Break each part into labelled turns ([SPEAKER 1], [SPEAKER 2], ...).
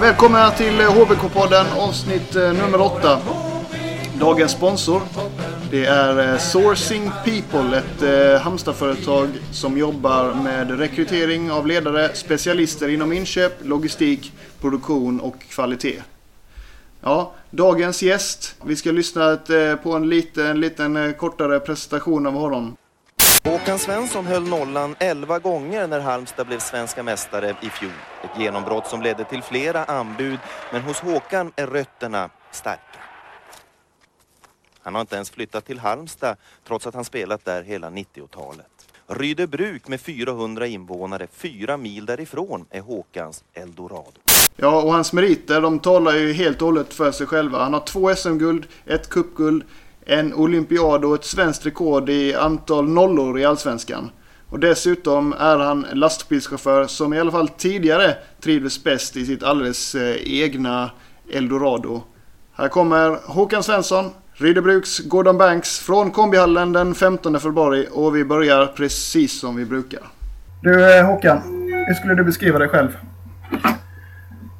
[SPEAKER 1] Välkomna till eh, HBK-podden avsnitt eh, nummer 8. Dagens sponsor det är eh, Sourcing People, ett Halmstadföretag som jobbar med rekrytering av ledare, specialister inom inköp, logistik, produktion och kvalitet. Ja, dagens gäst. Vi ska lyssna på en liten, liten kortare presentation av honom.
[SPEAKER 2] Håkan Svensson höll nollan 11 gånger när Halmstad blev svenska mästare i fjol. Ett genombrott som ledde till flera anbud, men hos Håkan är rötterna starka. Han har inte ens flyttat till Halmstad trots att han spelat där hela 90-talet. Rydebruk med 400 invånare, fyra mil därifrån, är Håkans eldorado.
[SPEAKER 1] Ja, och hans meriter de talar ju helt och hållet för sig själva. Han har två SM-guld, ett cupguld, en olympiad och ett svenskt rekord i antal nollor i Allsvenskan. Och dessutom är han lastbilschaufför som i alla fall tidigare trivdes bäst i sitt alldeles eh, egna eldorado. Här kommer Håkan Svensson, Rydebruks Gordon Banks från kombihallen den 15 februari och vi börjar precis som vi brukar. Du eh, Håkan, hur skulle du beskriva dig själv?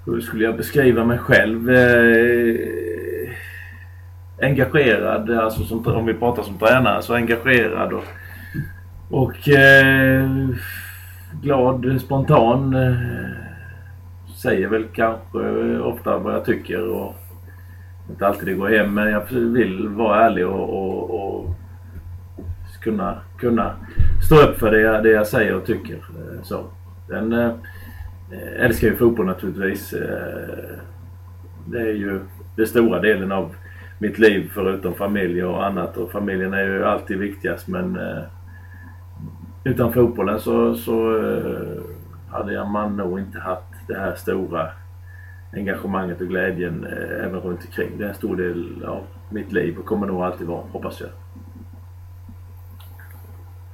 [SPEAKER 3] Hur skulle jag beskriva mig själv? Engagerad, alltså som, om vi pratar som tränare, så engagerad och, och eh, glad, spontan. Eh, säger väl kanske ofta vad jag tycker och inte alltid det går hem men jag vill vara ärlig och, och, och kunna, kunna stå upp för det jag, det jag säger och tycker. Eh, så. Den eh, älskar ju fotboll naturligtvis. Eh, det är ju den stora delen av mitt liv förutom familj och annat. Och familjen är ju alltid viktigast men äh, utan fotbollen så, så hade jag man nog inte haft det här stora engagemanget och glädjen eh, även runt omkring. Det är en stor del av mitt liv och kommer nog alltid vara, hoppas jag.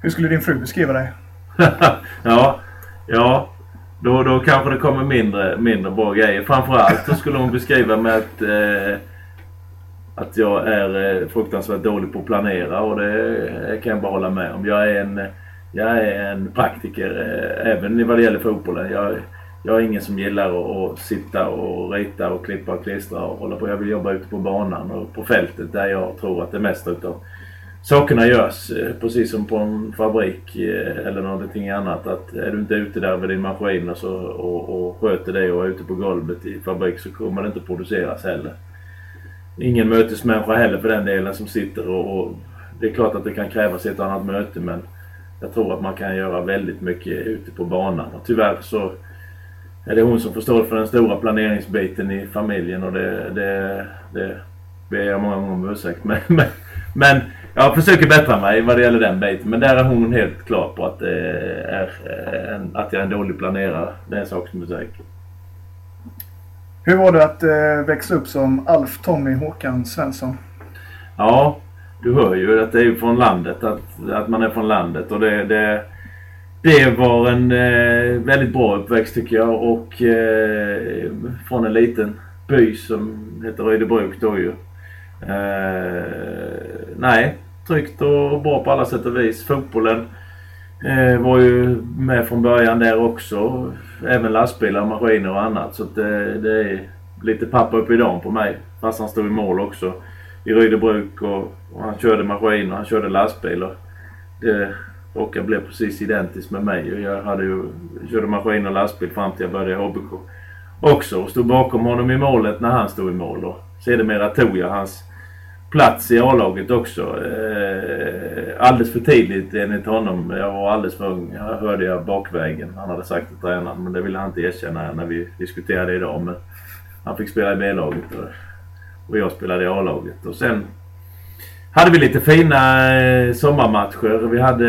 [SPEAKER 1] Hur skulle din fru beskriva dig?
[SPEAKER 3] ja, ja. Då, då kanske det kommer mindre, mindre bra grejer. Framförallt så skulle hon beskriva mig att, eh, att jag är eh, fruktansvärt dålig på att planera och det kan jag bara hålla med om. Jag är en, jag är en praktiker eh, även vad det gäller fotbollen. Jag, jag är ingen som gillar att, att sitta och rita och klippa och klistra och hålla på. Jag vill jobba ute på banan och på fältet där jag tror att det mesta utav sakerna görs. Eh, precis som på en fabrik eller någonting annat. Att är du inte ute där med din maskin och, så, och, och sköter det och är ute på golvet i fabrik så kommer det inte produceras heller. Ingen mötesmänniska heller för den delen som sitter och, och det är klart att det kan krävas ett annat möte men jag tror att man kan göra väldigt mycket ute på banan. Och tyvärr så är det hon som får stå för den stora planeringsbiten i familjen och det, det, det ber jag många gånger om ursäkt. Men, men, men jag försöker bättra mig vad det gäller den biten. Men där är hon helt klar på att, det är, eh, en, att jag är en dålig planerare. Det är en sak som är säker.
[SPEAKER 1] Hur var det att eh, växa upp som Alf Tommy Håkan Svensson?
[SPEAKER 3] Ja, du hör ju att det är från landet. Att, att man är från landet. Och det, det det var en eh, väldigt bra uppväxt tycker jag och eh, från en liten by som heter Rydöbruk då ju. Eh, nej, tryggt och bra på alla sätt och vis. Fotbollen eh, var ju med från början där också. Även lastbilar, maskiner och annat. Så det, det är lite pappa upp i dagen på mig. Fast han stod i mål också i Rydöbruk och, och han körde maskin och han körde lastbil. Och det, råkade bli precis identiskt med mig. Och jag hade ju, körde maskin och lastbil fram till jag började i HBK också. Och stod bakom honom i målet när han stod i mål. Och sedermera tog jag hans plats i A-laget också. Eh, alldeles för tidigt enligt honom. Jag var alldeles för ung. Jag hörde jag bakvägen. Han hade sagt till tränaren. Men det ville han inte erkänna när vi diskuterade idag. Men han fick spela i B-laget. Och, och jag spelade i A-laget. Och sen hade vi lite fina eh, sommarmatcher. Vi hade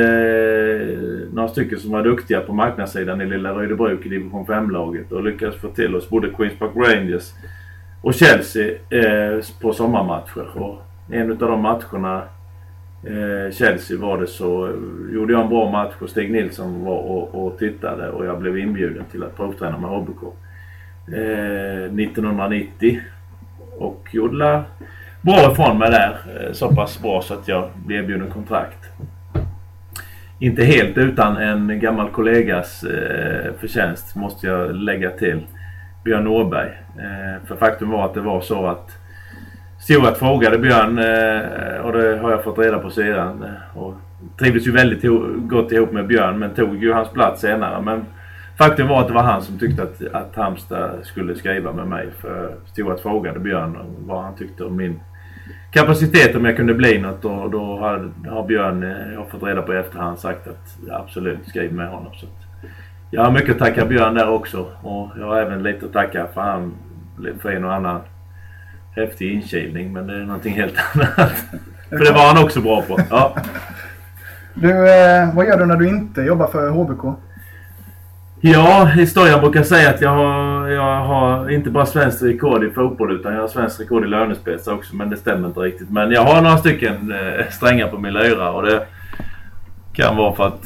[SPEAKER 3] eh, några stycken som var duktiga på marknadssidan i lilla Rydöbruk i division 5-laget och lyckades få till oss både Queens Park Rangers och Chelsea eh, på sommarmatcher. Och en av de matcherna eh, Chelsea var det så gjorde jag en bra match och Stig Nilsson var och, och tittade och jag blev inbjuden till att provträna med HBK. Eh, 1990. Och gjorde bra ifrån mig där. Eh, så pass bra så att jag blev erbjuden kontrakt. inte helt utan en gammal kollegas eh, förtjänst måste jag lägga till. Björn Norberg. Eh, för faktum var att det var så att Stora frågade Björn eh, och det har jag fått reda på sedan. Och trivdes ju väldigt gott ihop med Björn men tog ju hans plats senare. Men faktum var att det var han som tyckte att, att Halmstad skulle skriva med mig. För Stuart frågade Björn vad han tyckte om min kapacitet om jag kunde bli något och då har, har Björn, eh, jag har fått reda på i efterhand, sagt att absolut skriv med honom. Så jag har mycket att tacka Björn där också och jag har även lite att tacka för han för en och annan häftig inkilning men det är någonting helt annat. för det var han också bra på. Ja.
[SPEAKER 4] Du, eh, vad gör du när du inte jobbar för HBK?
[SPEAKER 3] Ja, historien brukar säga att jag har, jag har inte bara svenskt rekord i fotboll utan jag har svenskt rekord i lönespets också. Men det stämmer inte riktigt. Men jag har några stycken eh, strängar på min lyra och det kan vara för att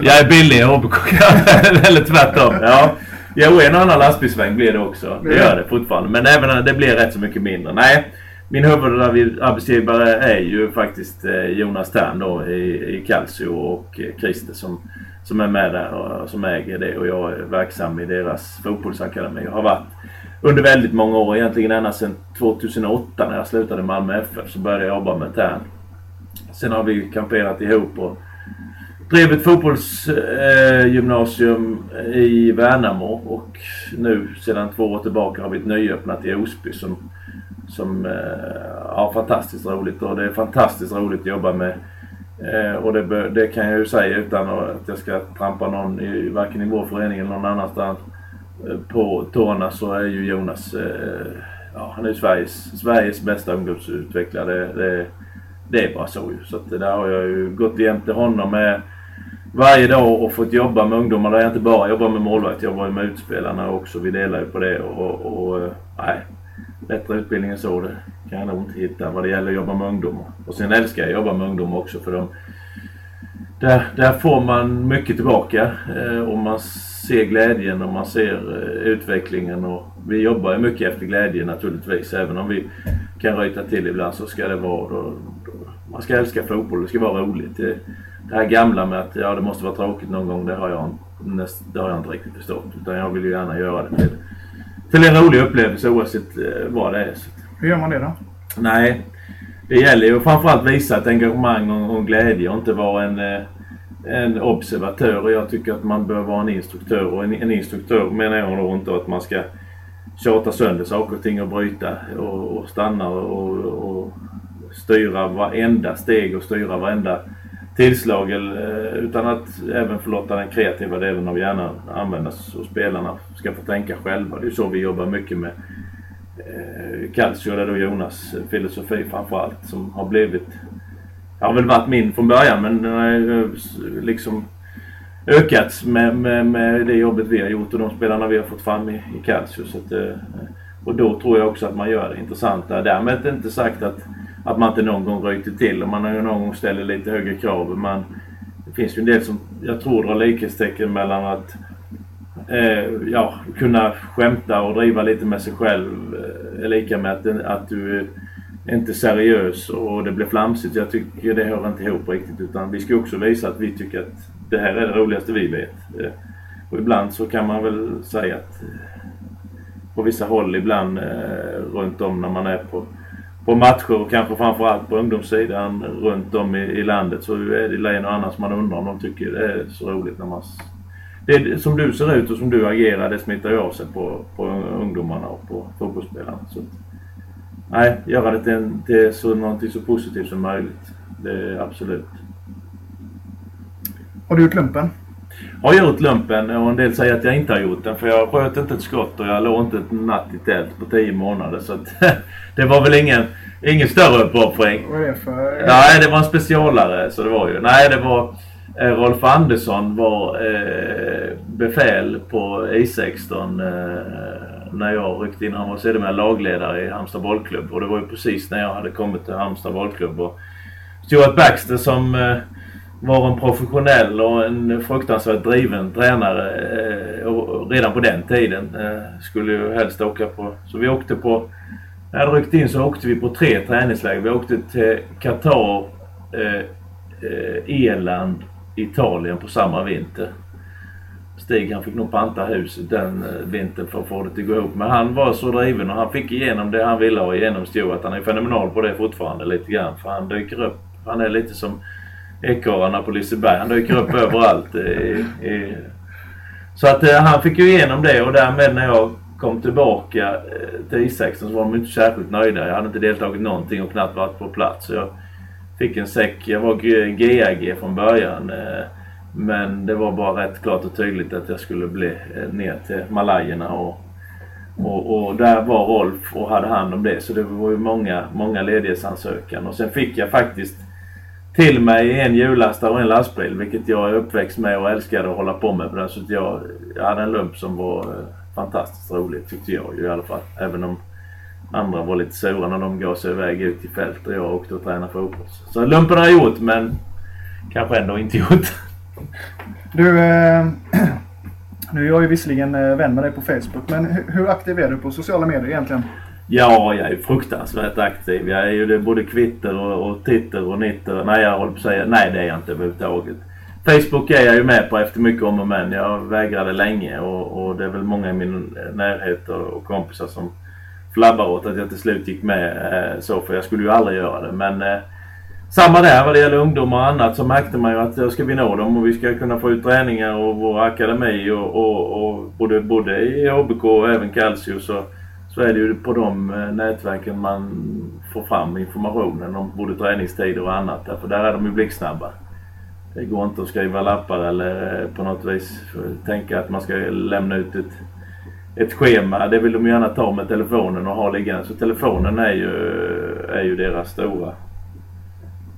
[SPEAKER 3] jag är billig i HBK. Eller tvärtom. Ja. Jo, en annan lastbilsväng blir det också. Det gör det fortfarande. Men även det blir rätt så mycket mindre. Nej, min huvudarbetsgivare är ju faktiskt eh, Jonas Tern då i, i Calcio och eh, Christer som som är med där och som äger det och jag är verksam i deras fotbollsakademi. Jag har varit under väldigt många år, egentligen ända sedan 2008 när jag slutade Malmö FF så började jag jobba med Tern. Sen har vi kamperat ihop och drev ett fotbollsgymnasium eh, i Värnamo och nu sedan två år tillbaka har vi ett nyöppnat i Osby som, som eh, har fantastiskt roligt och det är fantastiskt roligt att jobba med Eh, och det, det, kan jag ju säga utan att jag ska trampa någon, i, varken i vår förening eller någon annanstans, eh, på tårna så är ju Jonas, eh, ja, han är ju Sveriges, Sveriges bästa ungdomsutvecklare. Det, det, det är bara så ju. Så att där har jag ju gått jämte honom med varje dag och fått jobba med ungdomar där jag inte bara jobbar med målvakt, jag jobbar med utspelarna också. Vi delar ju på det och, och, eh, nej, bättre utbildning än så det kan jag nog inte hitta vad det gäller att jobba med ungdomar. Och sen älskar jag att jobba med ungdomar också för de, där, där får man mycket tillbaka eh, och man ser glädjen och man ser eh, utvecklingen och vi jobbar ju mycket efter glädje naturligtvis. Även om vi kan ryta till ibland så ska det vara då, då, man ska älska fotboll, det ska vara roligt. Det, det här gamla med att ja, det måste vara tråkigt någon gång, det har jag, det har jag inte riktigt förstått. Utan jag vill ju gärna göra det till till en rolig upplevelse oavsett eh, vad det är.
[SPEAKER 4] Hur gör man det då?
[SPEAKER 3] Nej, det gäller ju framförallt visa ett engagemang och, och glädje och inte vara en, eh, en observatör. Och jag tycker att man bör vara en instruktör. Och en, en instruktör menar jag då inte att man ska tjata sönder saker och ting och bryta och, och stanna och, och styra varenda steg och styra varenda tillslag eh, utan att även förlåta den kreativa delen av hjärnan användas och spelarna ska få tänka själva. Det är så vi jobbar mycket med eh, Calcio, där då Jonas eh, filosofi framförallt som har blivit, har väl varit min från början men den har eh, liksom ökats med, med, med det jobbet vi har gjort och de spelarna vi har fått fram i, i Calcio. Så att, och då tror jag också att man gör det intressanta. Därmed inte sagt att att man inte någon gång ryter till och man någon gång ställer lite högre krav. Man, det finns ju en del som jag tror drar likhetstecken mellan att eh, ja, kunna skämta och driva lite med sig själv eh, är lika med att, att du är inte seriös och det blir flamsigt. Jag tycker det hör inte ihop riktigt utan vi ska också visa att vi tycker att det här är det roligaste vi vet. Eh, och ibland så kan man väl säga att eh, på vissa håll ibland eh, runt om när man är på på matcher och kanske framförallt på ungdomssidan runt om i, i landet så är det en och annan som man undrar om de tycker det är så roligt när man... Det som du ser ut och som du agerar det smittar ju av sig på, på ungdomarna och på fotbollsspelarna. Så, nej, göra det till, en, till så, någonting så positivt som möjligt. Det är absolut.
[SPEAKER 4] Har du gjort lumpen?
[SPEAKER 3] Har gjort lumpen och en del säger att jag inte har gjort den för jag sköt inte ett skott och jag låg inte ett natt i tält på tio månader. Så det var väl ingen, ingen större uppoffring.
[SPEAKER 4] Vad är det för?
[SPEAKER 3] Nej, det var en specialare. Så det var ju. Nej, det var eh, Rolf Andersson var eh, befäl på I16 eh, när jag ryckte in. Han var sedermera lagledare i Halmstad bollklubb och det var ju precis när jag hade kommit till Halmstad bollklubb. Och Stuart Baxter som eh, var en professionell och en fruktansvärt driven tränare eh, och redan på den tiden. Eh, skulle ju helst åka på... Så vi åkte på... När jag ryckte in så åkte vi på tre träningsläger. Vi åkte till Qatar, eh, eh, Irland Italien på samma vinter. Stig han fick nog panta huset den eh, vintern för att få det att gå ihop. Men han var så driven och han fick igenom det han ville ha igenom Stuart. Han är fenomenal på det fortfarande lite grann. För han dyker upp. Han är lite som ekorrarna på Liseberg. Han dyker upp överallt. I, i... Så att eh, han fick ju igenom det och därmed när jag kom tillbaka eh, till I16 så var de inte särskilt nöjda. Jag hade inte deltagit någonting och knappt varit på plats. Så jag fick en säck. Jag var GAG från början. Eh, men det var bara rätt klart och tydligt att jag skulle bli eh, ner till Malajerna och, och, och, där var Rolf och hade hand om det. Så det var ju många, många ledighetsansökan. Och sen fick jag faktiskt till mig en hjullastare och en lastbil. Vilket jag är uppväxt med och älskade att hålla på med. Så jag, jag hade en lump som var eh, fantastiskt rolig tyckte jag ju i alla fall. Även om andra var lite sura när de gav sig iväg ut i fält och jag åkte och tränade fotboll. Så lumpen har jag gjort men kanske ändå inte gjort.
[SPEAKER 4] Du, eh, nu är jag ju visserligen eh, vän med dig på Facebook men hur aktiv är du på sociala medier egentligen?
[SPEAKER 3] Ja, jag är fruktansvärt aktiv. Jag är ju det både kvitter och, och Titter och Nitter. Nej, jag håller på att säga nej det är jag inte överhuvudtaget. Facebook är jag ju med på efter mycket om och men. Jag vägrade länge och, och det är väl många i min närhet och kompisar som flabbar åt att jag till slut gick med eh, så för jag skulle ju aldrig göra det. Men eh, samma där vad det gäller ungdomar och annat så märkte man ju att ska vi nå dem och vi ska kunna få ut träningar och vår akademi och, och, och både, både i HBK och även Calcius. Och, så är det ju på de eh, nätverken man får fram informationen om både träningstider och annat. För där är de ju blixtsnabba. Det går inte att skriva lappar eller eh, på något vis tänka att man ska lämna ut ett, ett schema. Det vill de gärna ta med telefonen och ha liggande. Så telefonen är ju, är ju deras stora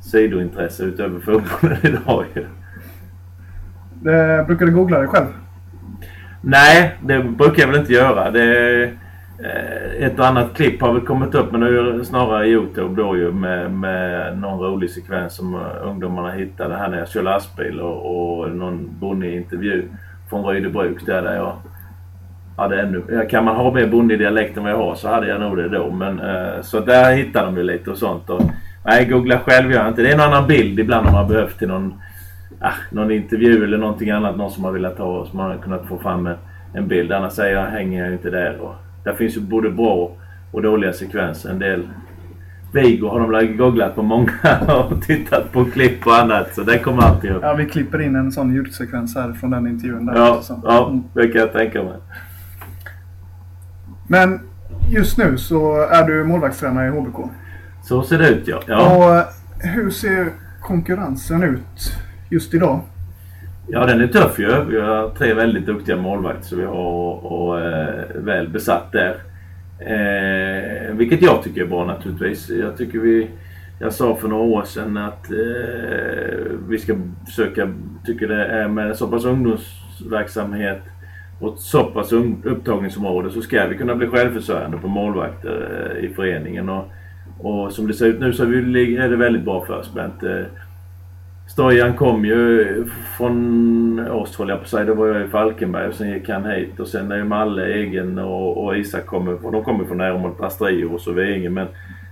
[SPEAKER 3] sidointresse utöver fotbollen idag
[SPEAKER 4] brukar du googla dig själv?
[SPEAKER 3] Nej, det brukar jag väl inte göra. Det, Eh, Eh, ett och annat klipp har väl kommit upp men det är ju snarare Youtube då ju med, med någon rolig sekvens som eh, ungdomarna hittade här när jag kör lastbil och, och någon bondeintervju från Rydöbruk där, där jag hade ännu... Kan man ha mer bondedialekt än vad jag har så hade jag nog det då. Men, eh, så där hittade de ju lite och sånt. Och, nej, googla själv gör jag inte. Det är en annan bild ibland om man behövt till någon, ah, någon intervju eller någonting annat. Någon som har velat ha, och som man har kunnat få fram en, en bild. Annars säger jag, hänger jag inte där. Och, där finns ju både bra och dåliga sekvenser. En del Viggo har de googlat på många och tittat på klipp och annat. Så det kommer alltid upp.
[SPEAKER 4] Ja, vi klipper in en sån ljudsekvens här från den intervjun. Där
[SPEAKER 3] ja, ja, det kan jag tänka mig.
[SPEAKER 4] Men just nu så är du målvaktstränare i HBK.
[SPEAKER 3] Så ser det ut ja. ja.
[SPEAKER 4] Och hur ser konkurrensen ut just idag?
[SPEAKER 3] Ja, den är tuff ju. Vi har tre väldigt duktiga målvakter så vi har och, och eh, väl besatt där. Eh, vilket jag tycker är bra naturligtvis. Jag tycker vi... Jag sa för några år sedan att eh, vi ska försöka, tycker det är med så pass ungdomsverksamhet och så pass upptagningsområde så ska vi kunna bli självförsörjande på målvakter eh, i föreningen. Och, och som det ser ut nu så är det väldigt bra förspänt. Eh, Stojan kom ju från oss håller jag på att säga. Då var jag i Falkenberg och sen gick han hit. Och sen är ju Malle, Egen och, och Isak kommer från, de kommer från närområdet Astrio och så Veinge. Men,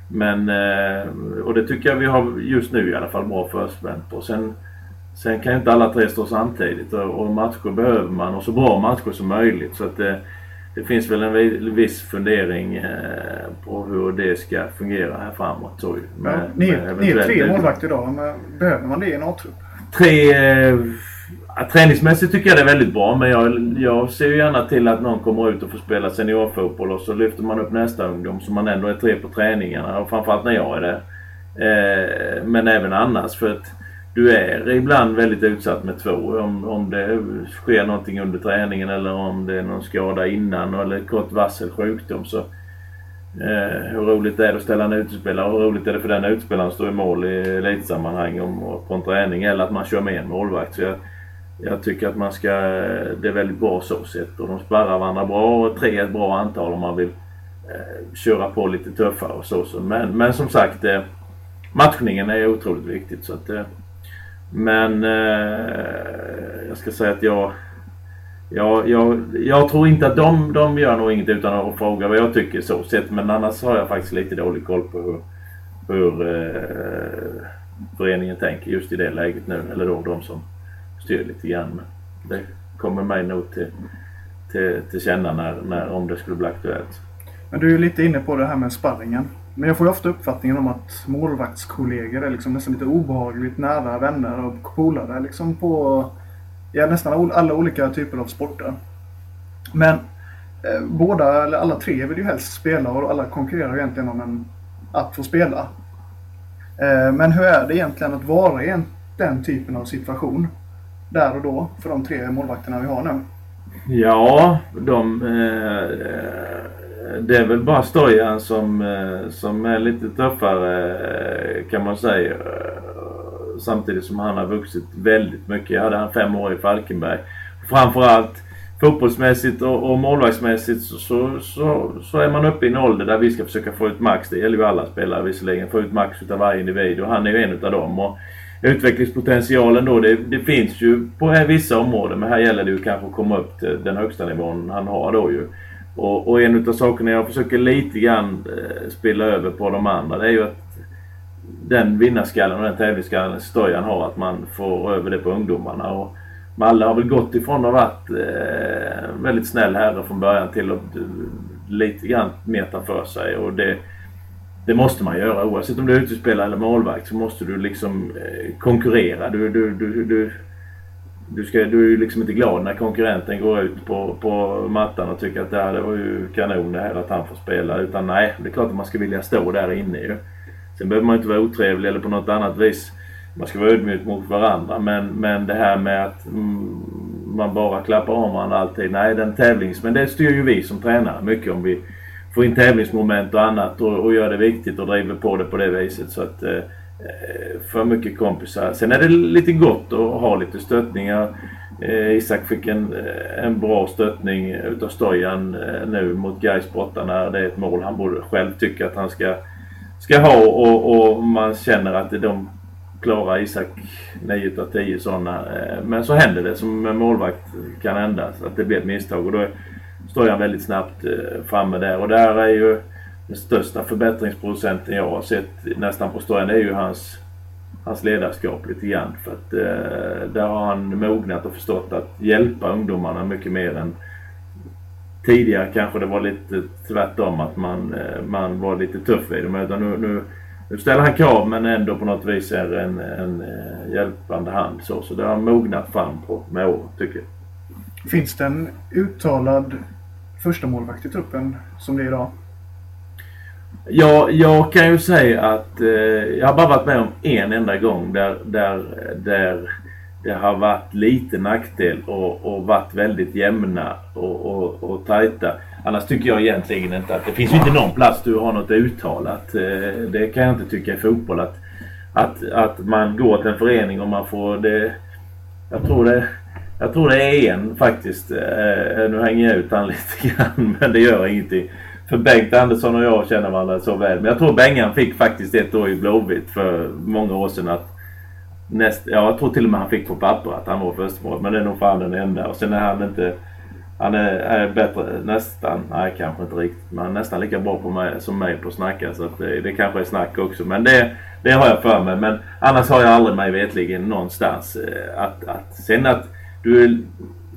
[SPEAKER 3] men, eh, och det tycker jag vi har just nu i alla fall bra förspänt på. Sen, sen kan ju inte alla tre stå samtidigt och, och matcher behöver man och så bra matcher som möjligt. Så att eh, det, finns väl en viss fundering eh, på hur det ska fungera här framåt. Så,
[SPEAKER 4] med, ja, ni, med ni är tre målvakter idag, men behöver man det i en A-trupp?
[SPEAKER 3] Tre... Eh, träningsmässigt tycker jag det är väldigt bra men jag, jag ser ju gärna till att någon kommer ut och får spela seniorfotboll och så lyfter man upp nästa ungdom så man ändå är tre på träningarna och framförallt när jag är det. Eh, men även annars för att du är ibland väldigt utsatt med två. Om, om det sker någonting under träningen eller om det är någon skada innan eller kort varsel sjukdom så eh, hur roligt är det att ställa en utespelare hur roligt är det för den utespelaren att stå i mål i elitsammanhang om, på en träning eller att man kör med en målvakt. Så jag, jag tycker att man ska, eh, det är väldigt bra så sett och de sparrar varandra bra och tre är ett bra antal om man vill eh, köra på lite tuffare och så. så. Men, men som sagt eh, matchningen är otroligt viktigt så att eh, men eh, jag ska säga att jag, jag, jag, jag tror inte att de, de gör nog inget utan att fråga vad jag tycker så sett. Men annars har jag faktiskt lite dålig koll på hur, hur eh, föreningen tänker just i det läget nu. Eller då de som styr lite grann. Men det kommer mig nog till, till, till känna när, när, om det skulle bli aktuellt.
[SPEAKER 4] Men du är ju lite inne på det här med sparringen. Men jag får ju ofta uppfattningen om att målvaktskollegor är liksom nästan lite obehagligt nära vänner och polare liksom på ja, nästan alla olika typer av sporter. Men eh, båda, eller alla tre vill ju helst spela och alla konkurrerar egentligen om en, att få spela. Eh, men hur är det egentligen att vara i en, den typen av situation? Där och då för de tre målvakterna vi har nu.
[SPEAKER 3] Ja, de... Eh, det är väl bara Stojan som, eh, som är lite tuffare eh, kan man säga. Samtidigt som han har vuxit väldigt mycket. Jag hade han fem år i Falkenberg. Framförallt fotbollsmässigt och, och målvaktsmässigt så, så, så, så, är man uppe i en ålder där vi ska försöka få ut max. Det gäller ju alla spelare visserligen. Få ut max utav varje individ och han är ju en utav dem. Och utvecklingspotentialen då, det, det, finns ju på vissa områden men här gäller det ju kanske att komma upp till den högsta nivån han har då ju. Och, och en av sakerna jag försöker lite grann eh, spilla över på de andra det är ju att den vinnarskallen och den tävlingsskallen Stojan har att man får över det på ungdomarna. Och Malle har väl gått ifrån att ha varit eh, väldigt snäll herre från början till att eh, lite grann meta för sig. Och det, det måste man göra oavsett om du är utespelare eller målvakt så måste du liksom eh, konkurrera. Du, du, du, du, du, ska, du är ju liksom inte glad när konkurrenten går ut på, på mattan och tycker att det, här, det var ju kanon det här att han får spela. Utan nej, det är klart att man ska vilja stå där inne ju. Sen behöver man inte vara otrevlig eller på något annat vis. Man ska vara ödmjuk mot varandra. Men, men det här med att mm, man bara klappar om varandra alltid. Nej, den tävlings... Men det styr ju vi som tränare mycket om vi får in tävlingsmoment och annat och, och gör det viktigt och driver på det på det viset. Så att, eh, Eh, för mycket kompisar. Sen är det lite gott att ha lite stöttningar. Eh, Isak fick en, eh, en bra stöttning utav Stojan eh, nu mot Gais borta det är ett mål han borde själv tycka att han ska, ska ha och, och man känner att de klarar Isak 9 utav 10 sådana. Eh, men så händer det som en målvakt kan hända, att det blir ett misstag och då står Stojan väldigt snabbt eh, framme där och där är ju den största förbättringsprocenten jag har sett nästan på Stojan är ju hans, hans ledarskap lite grann. För att eh, där har han mognat och förstått att hjälpa ungdomarna mycket mer än tidigare kanske det var lite tvärtom att man, eh, man var lite tuff i dem. Utan nu, nu, nu ställer han krav men ändå på något vis är en, en eh, hjälpande hand. Så, så det har mognat fram på, med åren tycker jag.
[SPEAKER 4] Finns det en uttalad första målvakt i truppen som det är idag?
[SPEAKER 3] Ja, jag kan ju säga att eh, jag har bara varit med om en enda gång där, där, där det har varit lite nackdel och, och varit väldigt jämna och, och, och tajta. Annars tycker jag egentligen inte att det finns ju inte någon plats du har något uttalat. Eh, det kan jag inte tycka i fotboll att, att, att man går till en förening och man får det... Jag tror det, jag tror det är en faktiskt. Eh, nu hänger jag ut han lite grann men det gör ingenting. För Bengt Andersson och jag känner varandra så väl. Men jag tror Bengan fick faktiskt ett år i Blåvitt för många år sedan. Att näst, ja, jag tror till och med han fick på papper att han var förstemål. Men det är nog fan den enda. Och sen är han inte... Han är, är, bättre nästan, nej kanske inte riktigt, men han är nästan lika bra på mig, som mig på att snacka. Så att det, det kanske är snack också. Men det, det har jag för mig. Men annars har jag aldrig mig vetligen någonstans eh, att, att... Sen att du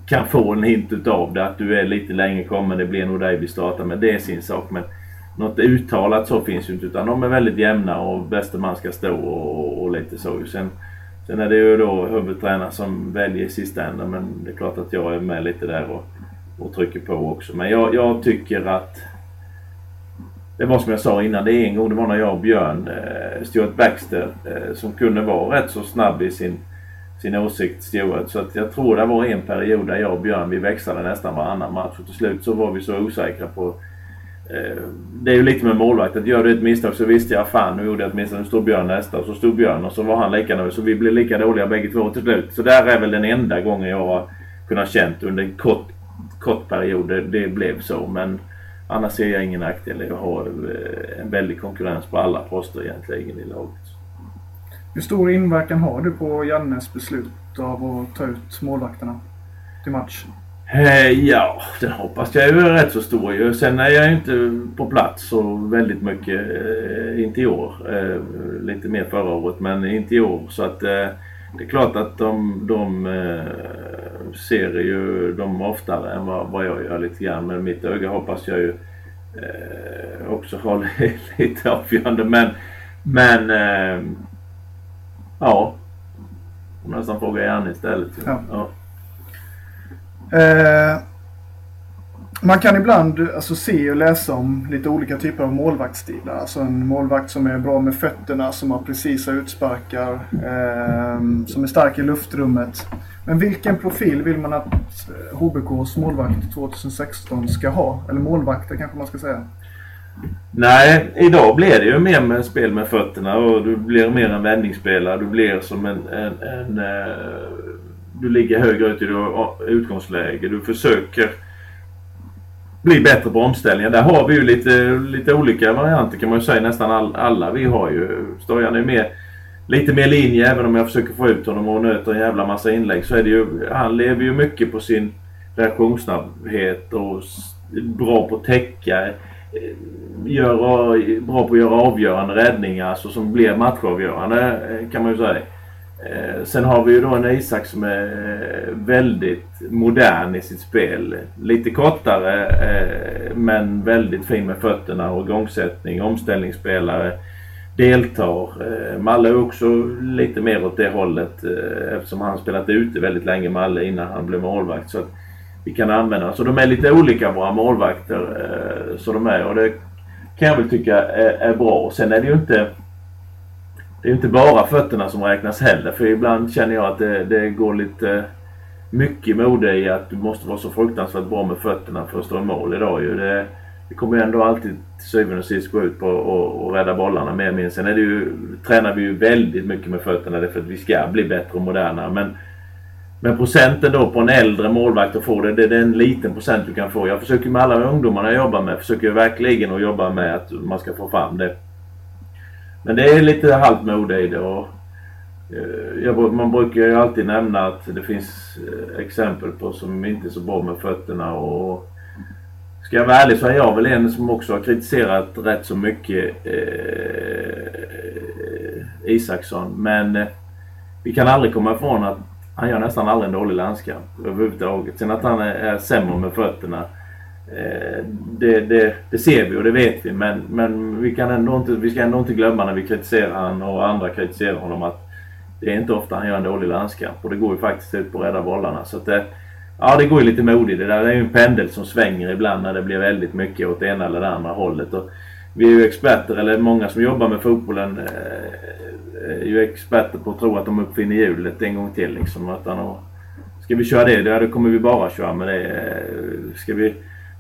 [SPEAKER 3] kan få en hint utav det att du är lite längre kommen. Det blir nog dig vi startar med. Det är sin sak. Men något uttalat så finns ju inte utan de är väldigt jämna och bästa man ska stå och, och lite så. Sen, sen är det ju då huvudtränaren som väljer i sista änden men det är klart att jag är med lite där och, och trycker på också. Men jag, jag tycker att det var som jag sa innan, det är en gång det var när jag och Björn, eh, Stuart Baxter, eh, som kunde vara rätt så snabb i sin sin åsikt Stewart. Så att jag tror det var en period där jag och Björn vi växlade nästan varannan match. Och till slut så var vi så osäkra på eh, det är ju lite med målvakt att gör du ett misstag så visste jag fan nu gjorde jag ett misstag. Nu står Björn nästa och så stod Björn och så var han lika nöjd. Så vi blev lika dåliga bägge två till slut. Så där är väl den enda gången jag har kunnat känt under en kort, kort period det, det blev så. Men annars ser jag ingen nackdel i att ha eh, en väldig konkurrens på alla poster egentligen i laget.
[SPEAKER 4] Hur stor inverkan har du på Jannes beslut av att ta ut målvakterna till match?
[SPEAKER 3] Eh, ja, det hoppas jag är rätt så stor ju. Sen är jag inte på plats så väldigt mycket. Eh, inte i år. Eh, lite mer förra året men inte i år. Så att eh, det är klart att de, de eh, ser ju dem oftare än vad, vad jag gör lite grann. Men mitt öga hoppas jag ju eh, också har lite avgörande. Men, men ja. Jag nästan fråga Janne istället.
[SPEAKER 4] Ja.
[SPEAKER 3] Ja.
[SPEAKER 4] Eh, man kan ibland alltså, se och läsa om lite olika typer av målvaktsstilar. Alltså en målvakt som är bra med fötterna, som har precisa utsparkar, eh, som är stark i luftrummet. Men vilken profil vill man att eh, HBKs målvakt 2016 ska ha? Eller målvakter kanske man ska säga.
[SPEAKER 3] Nej, idag blir det ju mer med spel med fötterna och du blir mer en vändningsspelare. Du blir som en... en, en eh, du ligger högre ut i ditt utgångsläge. Du försöker bli bättre på omställningar. Där har vi ju lite, lite olika varianter kan man ju säga. Nästan all, alla vi har ju. Stojan är mer, lite mer linje även om jag försöker få ut honom och nöter en jävla massa inlägg. Så är det ju, han lever ju mycket på sin reaktionssnabbhet och bra på att täcka. Eh, Gör, bra på att göra avgörande räddningar alltså, som blir matchavgörande eh, kan man ju säga. Eh, sen har vi ju då en Isak som är väldigt modern i sitt spel. Lite kortare men väldigt fin med fötterna och igångsättning, omställningsspelare. Deltar. Malle är också lite mer åt det hållet eftersom han spelat ute väldigt länge Malle innan han blev målvakt. Så att vi kan använda. Så de är lite olika våra målvakter. Eh, så de är och det kan jag väl tycka är, är bra. Och sen är det ju inte det är inte bara fötterna som räknas heller. För ibland känner jag att det, det går lite mycket mode i att du måste vara så fruktansvärt bra med fötterna för att stå i mål idag ju. Det, det kommer ju ändå alltid till syvende och sist gå ut på att rädda bollarna mer eller mindre. Sen är det ju, tränar vi ju väldigt mycket med fötterna därför att vi ska bli bättre och modernare. Men, men procenten då på en äldre målvakt att få det, det, det är en liten procent du kan få. Jag försöker med alla ungdomarna jag jobbar med, försöker jag verkligen att jobba med att man ska få fram det. Men det är lite halvt mode i det. Och, eh, jag, man brukar ju alltid nämna att det finns eh, exempel på som inte är så bra med fötterna. Och, ska jag vara ärlig så är jag väl en som också har kritiserat rätt så mycket eh, Isaksson. Men eh, vi kan aldrig komma ifrån att han gör nästan aldrig en dålig landskamp överhuvudtaget. Sen att han är, är sämre med fötterna. Eh, det, det, det ser vi och det vet vi men, men vi, kan ändå inte, vi ska ändå inte glömma när vi kritiserar han och andra kritiserar honom att det är inte ofta han gör en dålig landskamp och det går ju faktiskt ut på att rädda bollarna. Så att det, ja, det går ju lite modigt. det där. Det är ju en pendel som svänger ibland när det blir väldigt mycket åt det ena eller det andra hållet. Och vi är ju experter, eller många som jobbar med fotbollen eh, eh, är ju experter på att tro att de uppfinner hjulet en gång till. Liksom, att ska vi köra det, ja, då kommer vi bara köra med det. Eh, ska vi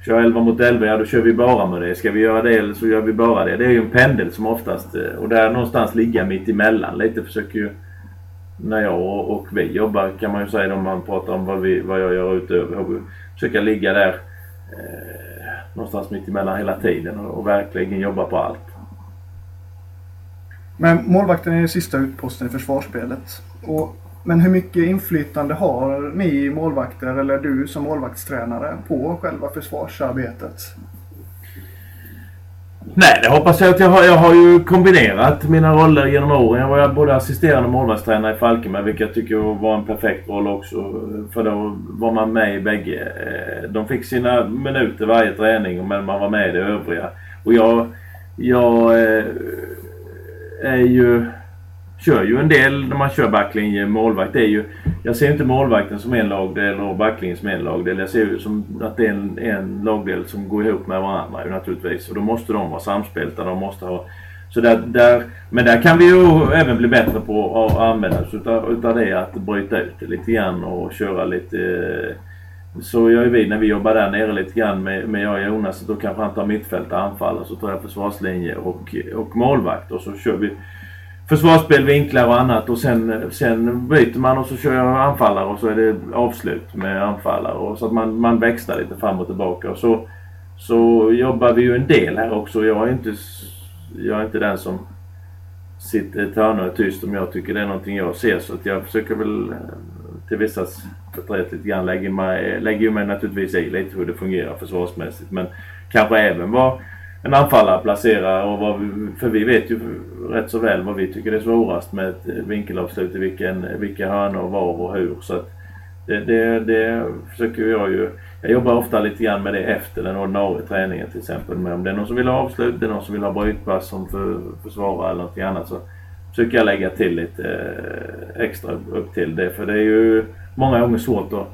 [SPEAKER 3] köra 11 mot 11, ja då kör vi bara med det. Ska vi göra det eller så gör vi bara det. Det är ju en pendel som oftast, och där någonstans ligga mitt emellan lite försöker ju när jag och, och vi jobbar kan man ju säga om man pratar om vad, vi, vad jag gör utöver. Försöka ligga där eh, någonstans mitt emellan hela tiden och, och verkligen jobba på allt.
[SPEAKER 4] Men målvakten är ju sista utposten i försvarsspelet. Och, men hur mycket inflytande har ni målvakter, eller du som målvaktstränare, på själva försvarsarbetet?
[SPEAKER 3] Nej, det hoppas jag att jag har. Jag har ju kombinerat mina roller genom åren. Jag var både assisterande målvaktstränare i Falkenberg, vilket jag tycker var en perfekt roll också. För då var man med i bägge. Eh, de fick sina minuter varje träning, men man var med i det övriga. Och jag, jag eh, är ju... Kör ju en del när man kör backlinje, målvakt. Det är ju, jag ser inte målvakten som en lagdel och backlinjen som en lagdel. Jag ser ju som att det är en, en lagdel som går ihop med varandra ju naturligtvis. Och då måste de vara samspelta. De måste ha... Så där, där, men där kan vi ju även bli bättre på att använda oss utav, utav det. Att bryta ut det lite grann och köra lite... Eh, så gör ju vi när vi jobbar där nere lite grann med, med jag och Jonas. Då kanske han tar mittfält och anfaller så tar jag försvarslinje och, och målvakt. Och så kör vi försvarsspel, vinklar och annat och sen, sen byter man och så kör jag anfallare och så är det avslut med anfallare. Och så att man, man växlar lite fram och tillbaka. Och så, så jobbar vi ju en del här också. Jag är inte, jag är inte den som sitter i ett hörn och är tyst om jag tycker det är någonting jag ser. Så att jag försöker väl eh, till vissa förtret lite grann lägger mig, lägger mig naturligtvis i lite hur det fungerar försvarsmässigt. Men kanske även vara en anfallare placerar. Och vad vi, för vi vet ju rätt så väl vad vi tycker är svårast med ett vinkelavslut. I vilken, vilka hörnor, var och hur. Så att det, det, det försöker jag ju. Jag jobbar ofta lite grann med det efter den ordinarie träningen till exempel. Men om det är någon som vill ha avslut, det är någon som vill ha brytpass som för, försvarare eller något annat. Så försöker jag lägga till lite eh, extra upp till det. För det är ju många gånger svårt att,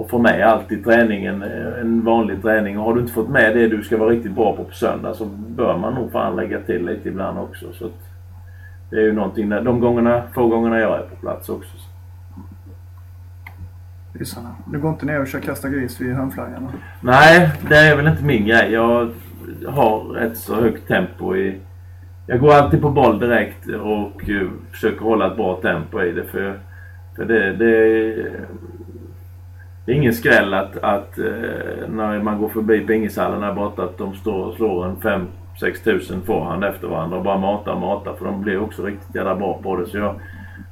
[SPEAKER 3] att få med allt i träningen. Eh, en vanlig träning. Och har du inte fått med det du ska vara riktigt bra på på söndag så bör man nog fan lägga till lite ibland också. Så det är ju någonting, de gångerna, få gångerna jag är på plats också.
[SPEAKER 4] Ryssarna. Du går inte ner och kör kasta gris vid hörnflaggarna?
[SPEAKER 3] Nej, det är väl inte min grej. Jag har rätt så högt tempo i jag går alltid på boll direkt och uh, försöker hålla ett bra tempo i det. För, för det, det, det är ingen skräll att, att eh, när man går förbi pingishallen här borta att de står och slår en 5-6 tusen forehand efter varandra och bara matar och matar. För de blir också riktigt jävla bra på det. Så jag,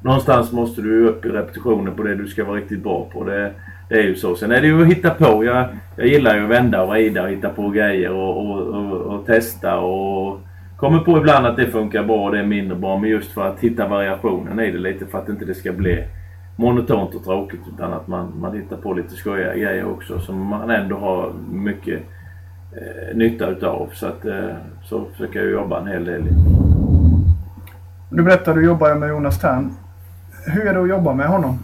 [SPEAKER 3] någonstans måste du upp i repetitionen på det du ska vara riktigt bra på. Det, det är ju så. Sen är det ju att hitta på. Jag, jag gillar ju att vända och vrida och hitta på grejer och, och, och, och testa och Kommer på ibland att det funkar bra och det är mindre bra. Men just för att hitta variationen i det lite för att inte det ska bli monotont och tråkigt. Utan att man, man hittar på lite skojiga grejer också som man ändå har mycket eh, nytta utav. Så att eh, så försöker jag jobba en hel del.
[SPEAKER 4] Du berättade att du jobbar med Jonas Tern. Hur är det att jobba med honom?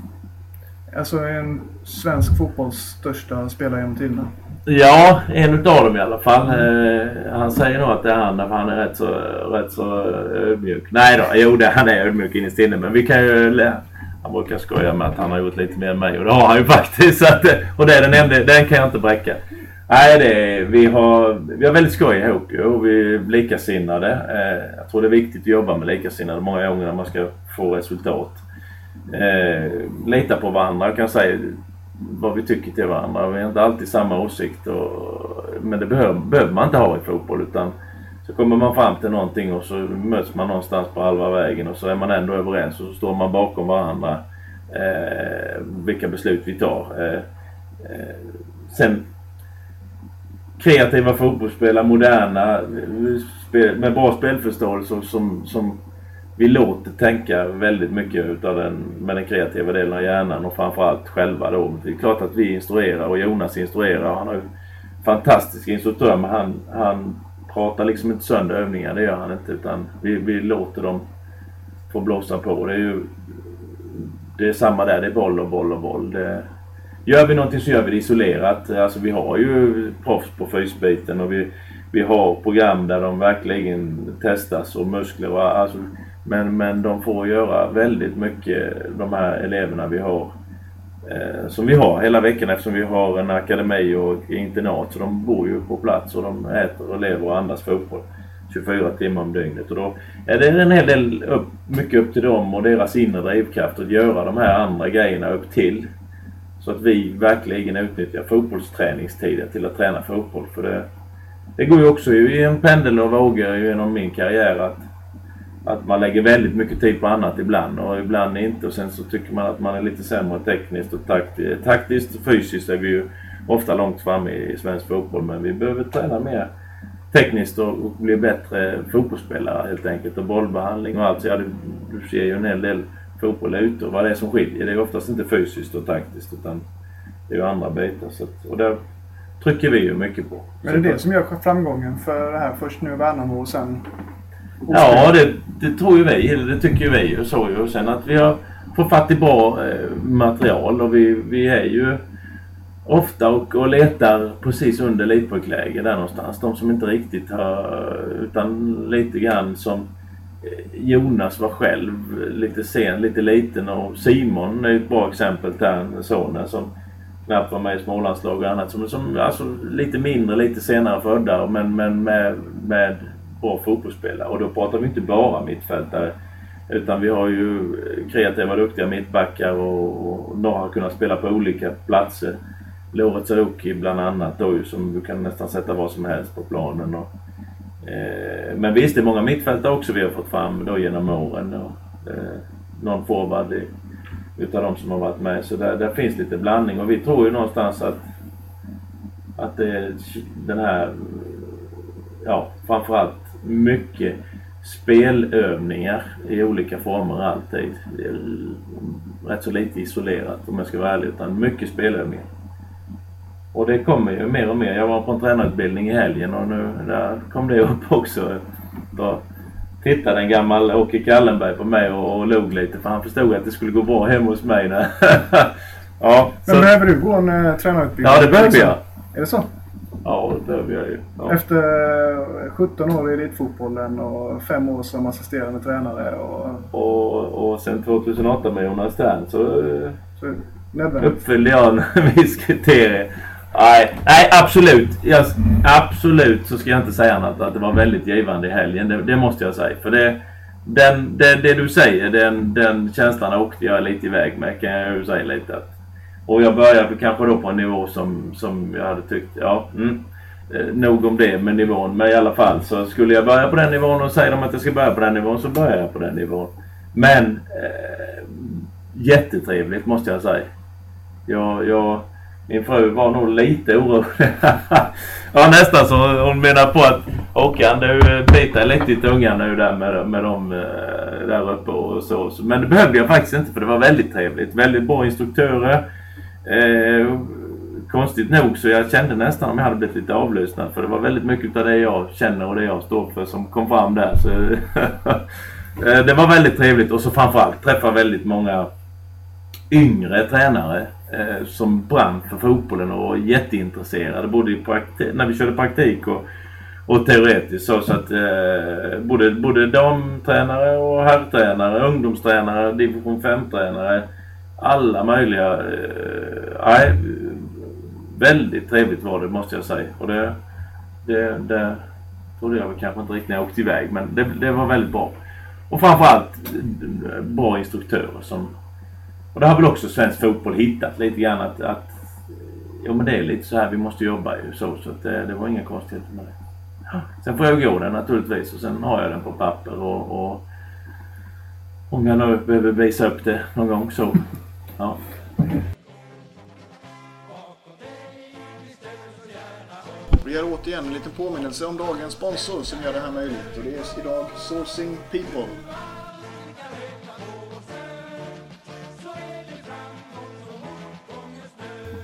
[SPEAKER 4] Alltså en svensk fotbolls största spelare genom tiderna.
[SPEAKER 3] Ja, en utav dem i alla fall. Eh, han säger nog att det är han för han är rätt så, rätt så ödmjuk. Nej då, jo det, han är ödmjuk innerst inne men vi kan ju... Han brukar skoja med att han har gjort lite mer än mig och det har han ju faktiskt. Så att, eh, och det är den enda, den kan jag inte bräcka. Nej, det, vi, har, vi har väldigt skoj ihop ju och vi är likasinnade. Eh, jag tror det är viktigt att jobba med likasinnade många gånger när man ska få resultat. Eh, lita på varandra. Jag kan säga vad vi tycker till varandra. Vi har inte alltid samma åsikt. Och, men det behöver, behöver man inte ha i fotboll. Utan så kommer man fram till någonting och så möts man någonstans på halva vägen och så är man ändå överens och så står man bakom varandra. Eh, vilka beslut vi tar. Eh, eh, sen kreativa fotbollsspelare, moderna, med bra spelförståelse som, som vi låter tänka väldigt mycket utav den, med den kreativa delen av hjärnan och framförallt själva då. Det är klart att vi instruerar och Jonas instruerar. Han har ju fantastisk instruktör men han, han pratar liksom inte sönder övningar. Det gör han inte utan vi, vi låter dem få blåsa på. Det är ju det är samma där. Det är boll och boll och boll. Det, gör vi någonting så gör vi det isolerat. Alltså vi har ju proffs på fysbiten och vi, vi har program där de verkligen testas och muskler och alltså men, men de får göra väldigt mycket, de här eleverna vi har. Eh, som vi har hela veckan eftersom vi har en akademi och internat. Så de bor ju på plats och de äter och lever och andas fotboll 24 timmar om dygnet. Och då är det en hel del upp, mycket upp till dem och deras inre drivkraft att göra de här andra grejerna upp till. Så att vi verkligen utnyttjar fotbollsträningstiden till att träna fotboll. För det, det går ju också i en pendel och vågor genom min karriär att att man lägger väldigt mycket tid på annat ibland och ibland inte. Och sen så tycker man att man är lite sämre tekniskt och taktiskt. Taktiskt och fysiskt är vi ju ofta långt framme i svensk fotboll men vi behöver träna mer tekniskt och, och bli bättre fotbollsspelare helt enkelt. Och bollbehandling och allt. Så ja, du, du ser ju en hel del fotboll ute och vad det är som skiljer. Det är oftast inte fysiskt och taktiskt utan det är ju andra bitar. Så att, och där trycker vi ju mycket på.
[SPEAKER 4] Men det är det som gör framgången för det här? Först nu Värnamo och sen
[SPEAKER 3] Ja, det, det tror ju vi. Det tycker ju vi och så ju. Sen att vi har fått fatt i bra eh, material och vi, vi är ju ofta och, och letar precis under elitpojkläge där någonstans. De som inte riktigt har, utan lite grann som eh, Jonas var själv lite sen, lite liten och Simon är ett bra exempel där, sonen som knappt var med i smålandslag och annat. Som, som alltså lite mindre, lite senare födda men, men med, med bra fotbollsspelare. Och då pratar vi inte bara mittfältare. Utan vi har ju kreativa, duktiga mittbackar och, och några har kunnat spela på olika platser. Loret Saruki bland annat då ju, som du kan nästan sätta vad som helst på planen. Och, eh, men visst, det är många mittfältare också vi har fått fram då genom åren. Och, eh, någon forward i, utav de som har varit med. Så där, där finns lite blandning och vi tror ju någonstans att, att det, är den här ja, framförallt mycket spelövningar i olika former alltid. Rätt så lite isolerat om jag ska vara ärlig. Utan mycket spelövningar. Och det kommer ju mer och mer. Jag var på en tränarutbildning i helgen och nu där kom det upp också. Då tittade en gammal Åke Kallenberg på mig och, och log lite för han förstod att det skulle gå bra hemma hos mig.
[SPEAKER 4] ja, Men så... behöver du gå en uh, tränarutbildning?
[SPEAKER 3] Ja, det behöver jag.
[SPEAKER 4] Är det så?
[SPEAKER 3] Ja, det behöver jag ju. Ja.
[SPEAKER 4] Efter 17 år i elitfotbollen och 5 år som assisterande tränare. Och,
[SPEAKER 3] och, och sen 2008 med Jonas Stern så, så uppfyllde jag en viss kriterie. Nej, nej absolut. Jag, absolut så ska jag inte säga annat att det var väldigt givande i helgen. Det, det måste jag säga. För det, den, det, det du säger, den, den känslan åkte jag lite iväg med kan jag ju säga lite. Att, och jag började kanske då på en nivå som, som jag hade tyckt, ja, mm, eh, nog om det med nivån. Men i alla fall så skulle jag börja på den nivån och säger de att jag ska börja på den nivån så börjar jag på den nivån. Men eh, jättetrevligt måste jag säga. Jag, jag, min fru var nog lite orolig. ja nästan så hon menar på att Håkan du eh, biter lite i tungan nu där med, med dem eh, där uppe och så. Men det behövde jag faktiskt inte för det var väldigt trevligt. Väldigt bra instruktörer. Eh, konstigt nog så jag kände nästan om jag hade blivit lite avlyssnad för det var väldigt mycket av det jag känner och det jag står för som kom fram där. Så, eh, det var väldigt trevligt och så framförallt träffa väldigt många yngre tränare eh, som brann för fotbollen och var jätteintresserade både i när vi körde praktik och, och teoretiskt. Så, så att eh, både, både damtränare och herrtränare, ungdomstränare, division 5-tränare alla möjliga... Eh, väldigt trevligt var det måste jag säga. Och det, det, det trodde jag väl kanske inte riktigt när jag åkte iväg men det, det var väldigt bra. Och framförallt bra instruktörer som... Och det har väl också svensk fotboll hittat lite grann att, att Jo men det är lite så här vi måste jobba ju så. Så att det, det var inga konstigheter med det. Sen får jag gå den naturligtvis och sen har jag den på papper och, och om jag nu behöver visa upp det någon gång så Ja.
[SPEAKER 1] Vi gör återigen en liten påminnelse om dagens sponsor som gör det här möjligt. Och det är idag Sourcing People.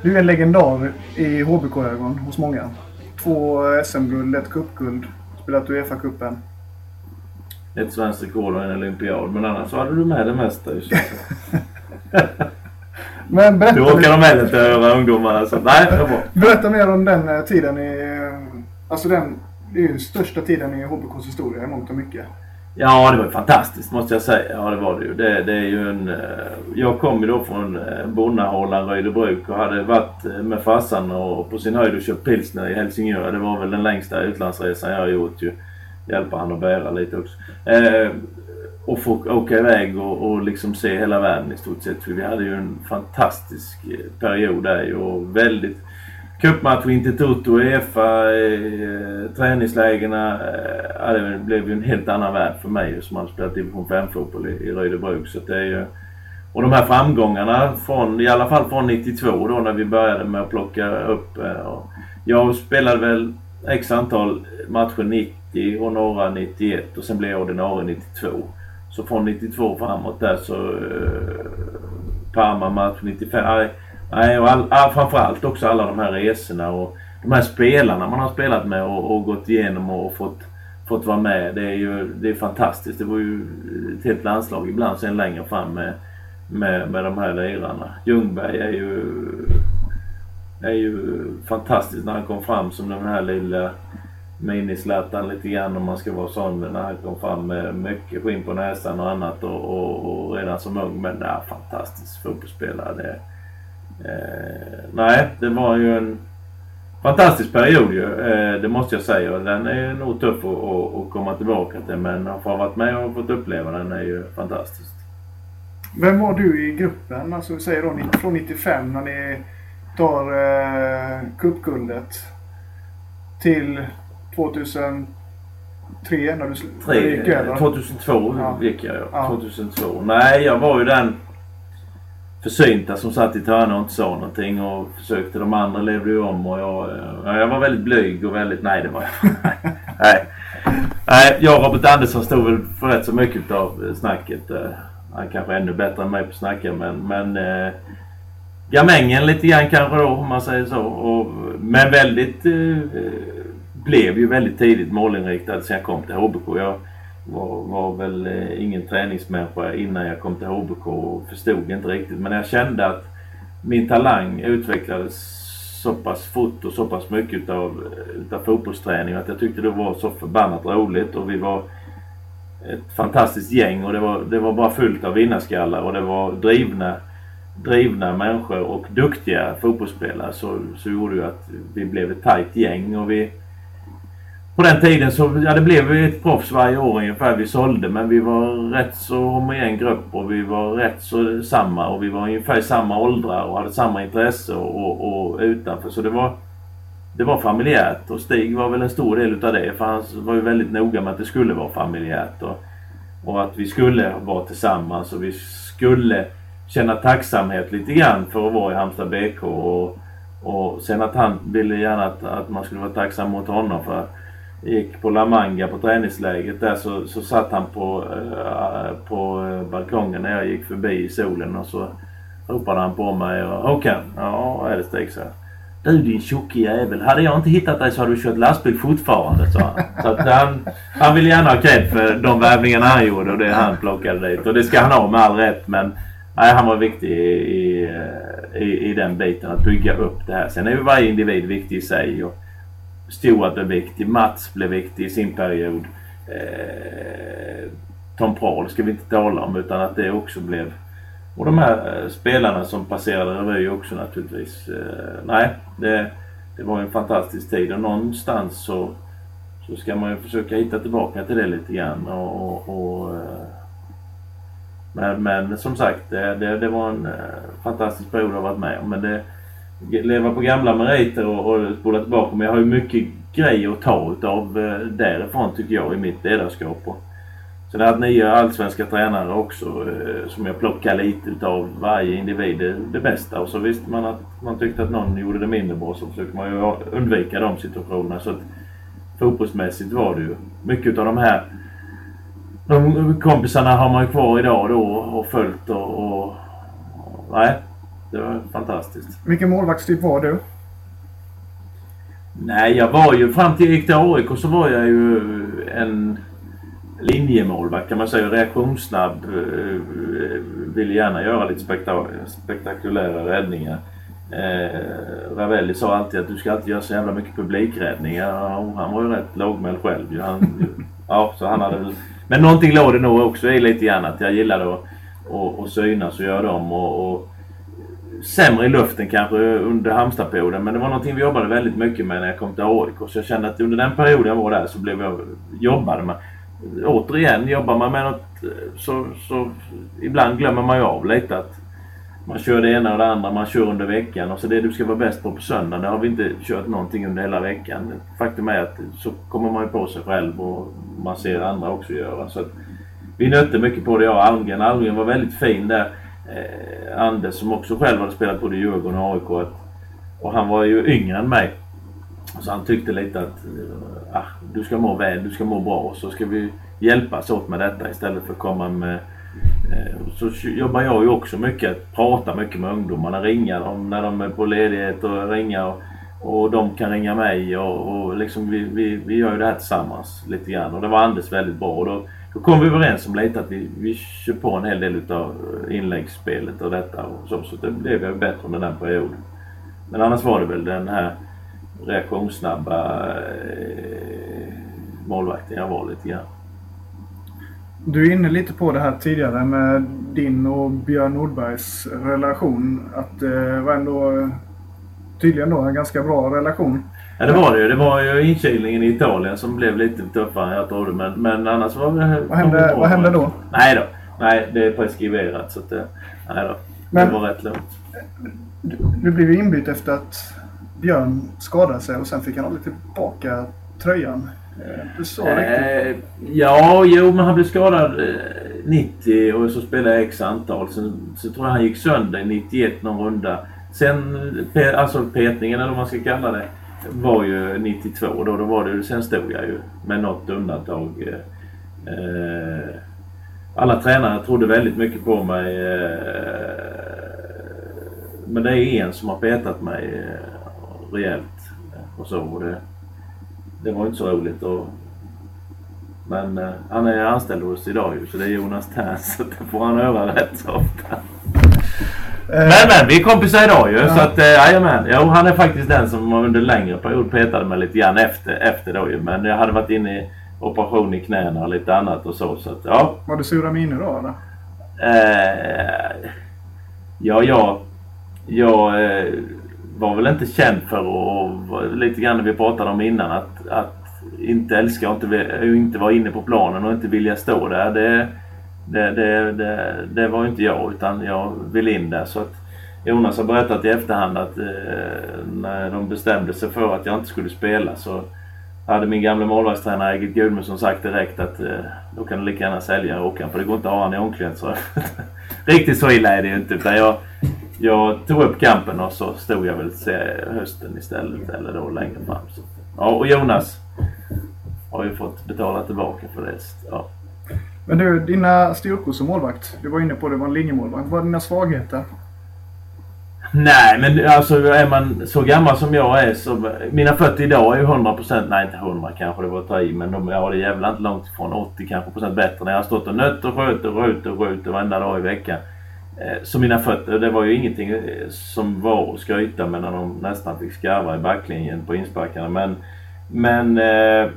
[SPEAKER 4] Du är en legendar i HBK-ögon hos många. Två SM-guld, ett cupguld. Spelat Uefa-cupen.
[SPEAKER 3] Ett svenskt rekord och en olympiad. Men annars så hade du med det mesta ju.
[SPEAKER 4] Men berätta
[SPEAKER 3] du orkar de heller inte höra ungdomarna. Så nej, det bra.
[SPEAKER 4] Berätta mer om den eh, tiden i... Alltså den... Det är ju den största tiden i HBKs historia i mångt och mycket.
[SPEAKER 3] Ja, det var fantastiskt måste jag säga. Ja, det var det ju. Det, det är ju en... Eh, jag kom ju då från eh, bonnahålan Röjdebruk och hade varit med farsan och på sin höjd och köpt pilsner i Helsingör. Det var väl den längsta utlandsresan jag har gjort ju. Hjälpa han att bära lite också. Eh, och få åka iväg och, och liksom se hela världen i stort sett. För vi hade ju en fantastisk eh, period där och väldigt Cupmatch, Intertoto, Uefa, eh, träningslägena. Eh, det blev ju en helt annan värld för mig som hade spelat division 5-fotboll i, i Så det är ju, och de här framgångarna från, i alla fall från 92 då när vi började med att plocka upp. Eh, jag spelade väl x antal matcher 90 och några 91 och sen blev jag ordinarie 92. Så från 92 framåt där så... Eh, Parma-match 95. Nej, nej och all, all, framförallt också alla de här resorna och de här spelarna man har spelat med och, och gått igenom och, och fått, fått vara med. Det är ju det är fantastiskt. Det var ju ett helt landslag ibland sen längre fram med, med, med de här lirarna. Ljungberg är ju, är ju fantastisk när han kom fram som den här lilla mini-Zlatan lite grann om man ska vara sån när han kom fram med mycket skinn på näsan och annat och, och, och redan som ung. Men ja, fantastisk fotbollsspelare. Det, eh, nej, det var ju en fantastisk period ju. Eh, det måste jag säga. Och den är nog tuff att, att, att komma tillbaka till. Men att ha varit med och fått uppleva den är ju fantastiskt.
[SPEAKER 4] Vem var du i gruppen? Alltså vi säger då från 95 när ni tar eh, cupguldet till 2003 när du,
[SPEAKER 3] Tre, gick över? 2002 ja. gick jag ja. 2002. Nej, jag var ju den försynta som satt i hörnet och inte sa någonting och försökte. De andra levde ju om och jag, jag var väldigt blyg och väldigt... Nej, det var jag Nej. Nej, jag och Robert Andersson stod väl för rätt så mycket av snacket. Eh, han kanske är ännu bättre än mig på att snacka men, men eh, gamängen lite grann kanske då om man säger så. Och, men väldigt eh, blev ju väldigt tidigt målinriktad sen jag kom till HBK. Jag var, var väl eh, ingen träningsmänniska innan jag kom till HBK och förstod inte riktigt. Men jag kände att min talang utvecklades så pass fort och så pass mycket utav, utav fotbollsträning att jag tyckte det var så förbannat roligt och vi var ett fantastiskt gäng och det var, det var bara fullt av vinnarskallar och det var drivna, drivna människor och duktiga fotbollsspelare så, så gjorde ju att vi blev ett tajt gäng och vi på den tiden så, ja det blev vi ett proffs varje år ungefär. Vi sålde men vi var rätt så homogen grupp och vi var rätt så samma och vi var ungefär i samma åldrar och hade samma intresse och, och, och utanför. Så det var det var familjärt och Stig var väl en stor del utav det för han var ju väldigt noga med att det skulle vara familjärt och, och att vi skulle vara tillsammans och vi skulle känna tacksamhet lite grann för att vara i Halmstad BK och, och sen att han ville gärna att, att man skulle vara tacksam mot honom för gick på La Manga på träningsläget där så, så satt han på, äh, på eh, balkongen när jag gick förbi i solen och så ropade han på mig och Håkan, ja vad är det Stig så Du din tjocke jävel, hade jag inte hittat dig så hade du kört lastbil fortfarande sa han. Så att han, han vill gärna ha cred för de värvningarna han gjorde och det han plockade dit. Och det ska han ha med all rätt men nej, han var viktig i, i, i den biten att bygga upp det här. Sen är ju varje individ viktig i sig. Och, Stewart blev viktig. Mats blev viktig i sin period. Eh, Tom Prahl ska vi inte tala om utan att det också blev... Och de här eh, spelarna som passerade revy också naturligtvis. Eh, nej, det, det var en fantastisk tid och någonstans så, så ska man ju försöka hitta tillbaka till det lite grann. Och, och, och eh, men, men som sagt, det, det, det var en eh, fantastisk period att ha varit med om. Men det, leva på gamla meriter och, och spola tillbaka. Men jag har ju mycket grejer att ta utav eh, därifrån tycker jag i mitt ledarskap. Och, sen har jag haft nio allsvenska tränare också eh, som jag plockar lite utav varje individ det, det bästa. Och så visste man att man tyckte att någon gjorde det mindre bra så försöker man ju undvika de situationerna. Så att, fotbollsmässigt var det ju mycket utav de här de kompisarna har man ju kvar idag då och följt och, och nej, det var fantastiskt.
[SPEAKER 4] Vilken målvaktstyp var du?
[SPEAKER 3] Nej, jag var ju fram till jag gick till AIK så var jag ju en linjemålvakt kan man säga. Reaktionssnabb. Eh, ville gärna göra lite spektak spektakulära räddningar. Eh, Ravelli sa alltid att du ska alltid göra så jävla mycket publikräddningar. Ja, han var ju rätt lågmäld själv. Han, ja, så han hade väl... Men någonting låg det nog också i lite grann att jag gillade att, att, att synas och göra dem. Och, och sämre i luften kanske under Halmstadperioden men det var någonting vi jobbade väldigt mycket med när jag kom till AIK. Så jag kände att under den perioden jag var där så blev jag, jobbade man. Återigen, jobbar man med något så, så ibland glömmer man ju av lite att man kör det ena och det andra, man kör under veckan och så det du ska vara bäst på på söndagen, det har vi inte kört någonting under hela veckan. Faktum är att så kommer man ju på sig själv och man ser andra också göra. Så att vi nötte mycket på det jag och Almgren. Almgren var väldigt fin där eh, Anders som också själv hade spelat både i Djurgården och AIK. Att, och han var ju yngre än mig. Så han tyckte lite att eh, ah, du ska må väl, du ska må bra och så ska vi hjälpas åt med detta istället för att komma med eh, så jobbar jag ju också mycket, att prata mycket med ungdomarna, ringa dem när de är på ledighet och ringa och, och de kan ringa mig och, och liksom vi, vi, vi gör ju det här tillsammans lite grann och det var Anders väldigt bra och då då kom vi överens om lite att vi, vi kör på en hel del utav eh, inläggsspelet och detta och så. Så det blev ju bättre under den perioden. Men annars var det väl den här reaktionssnabba eh, målvakten jag var lite grann.
[SPEAKER 4] Du är inne lite på det här tidigare med din och Björn Nordbergs relation. Att det var ändå eh, tydligen då en ganska bra relation.
[SPEAKER 3] Ja det var det ju. Det var ju inkilningen i Italien som blev lite tuffare än jag trodde. Men, men annars var det...
[SPEAKER 4] Vad hände, vad hände då?
[SPEAKER 3] Nej då. Nej, det är preskriberat. Så att det, nej då. Men, det var rätt lugnt.
[SPEAKER 4] Du, du blev ju inbytt efter att Björn skadade sig och sen fick han aldrig tillbaka tröjan. Eh, du sa eh,
[SPEAKER 3] Ja, jo men han blev skadad 90 och så spelade jag x antal. Sen så tror jag han gick sönder 91 någon runda. Sen, alltså petningen eller vad man ska kalla det var ju 92 då. Då var det, sen stod jag ju med något undantag. Eh, eh alla tränare trodde väldigt mycket på mig. Eh, men det är en som har petat mig eh, rejält. Och så. Och det, det var inte så roligt. Och, men eh, han är anställd hos idag ju, så det är Jonas Tern. Så det får han höra rätt så ofta. Men men, vi är kompisar idag ju. Ja. Så att, eh, jajamän. Jo, han är faktiskt den som under längre period petade mig lite grann efter, efter då ju. Men jag hade varit inne i operation i knäna och lite annat och så. så att, ja.
[SPEAKER 4] Var det sura miner då eller?
[SPEAKER 3] Eh, ja, jag... Jag eh, var väl inte känd för att... Lite grann vi pratade om innan. Att, att inte älska och inte, inte vara inne på planen och inte vilja stå där. Det, det, det, det, det var inte jag utan jag ville in där. Så att Jonas har berättat i efterhand att eh, när de bestämde sig för att jag inte skulle spela så hade min gamla målvaktstränare Egil Gudmundsson sagt direkt att eh, då kan du lika gärna sälja Håkan för det går inte att ha han i omklädningsrummet. Riktigt så illa är det ju inte utan jag, jag tog upp kampen och så stod jag väl hösten istället eller då längre fram. Så. Ja, och Jonas har ju fått betala tillbaka för det. Ja.
[SPEAKER 4] Men du, dina styrkor som målvakt. Du var inne på det, du var en linjemålvakt. Vad är dina svagheter?
[SPEAKER 3] Nej, men alltså är man så gammal som jag är så... Mina fötter idag är ju 100%, nej inte 100 kanske det var att ta i, men de, ja, det är jävla inte långt ifrån 80 kanske procent bättre. När jag har stått och nött och skjutit och skjutit och skjutit varenda dag i veckan. Eh, så mina fötter, det var ju ingenting eh, som var att skryta med när de nästan fick skarva i backlinjen på insparkarna. Men, men eh,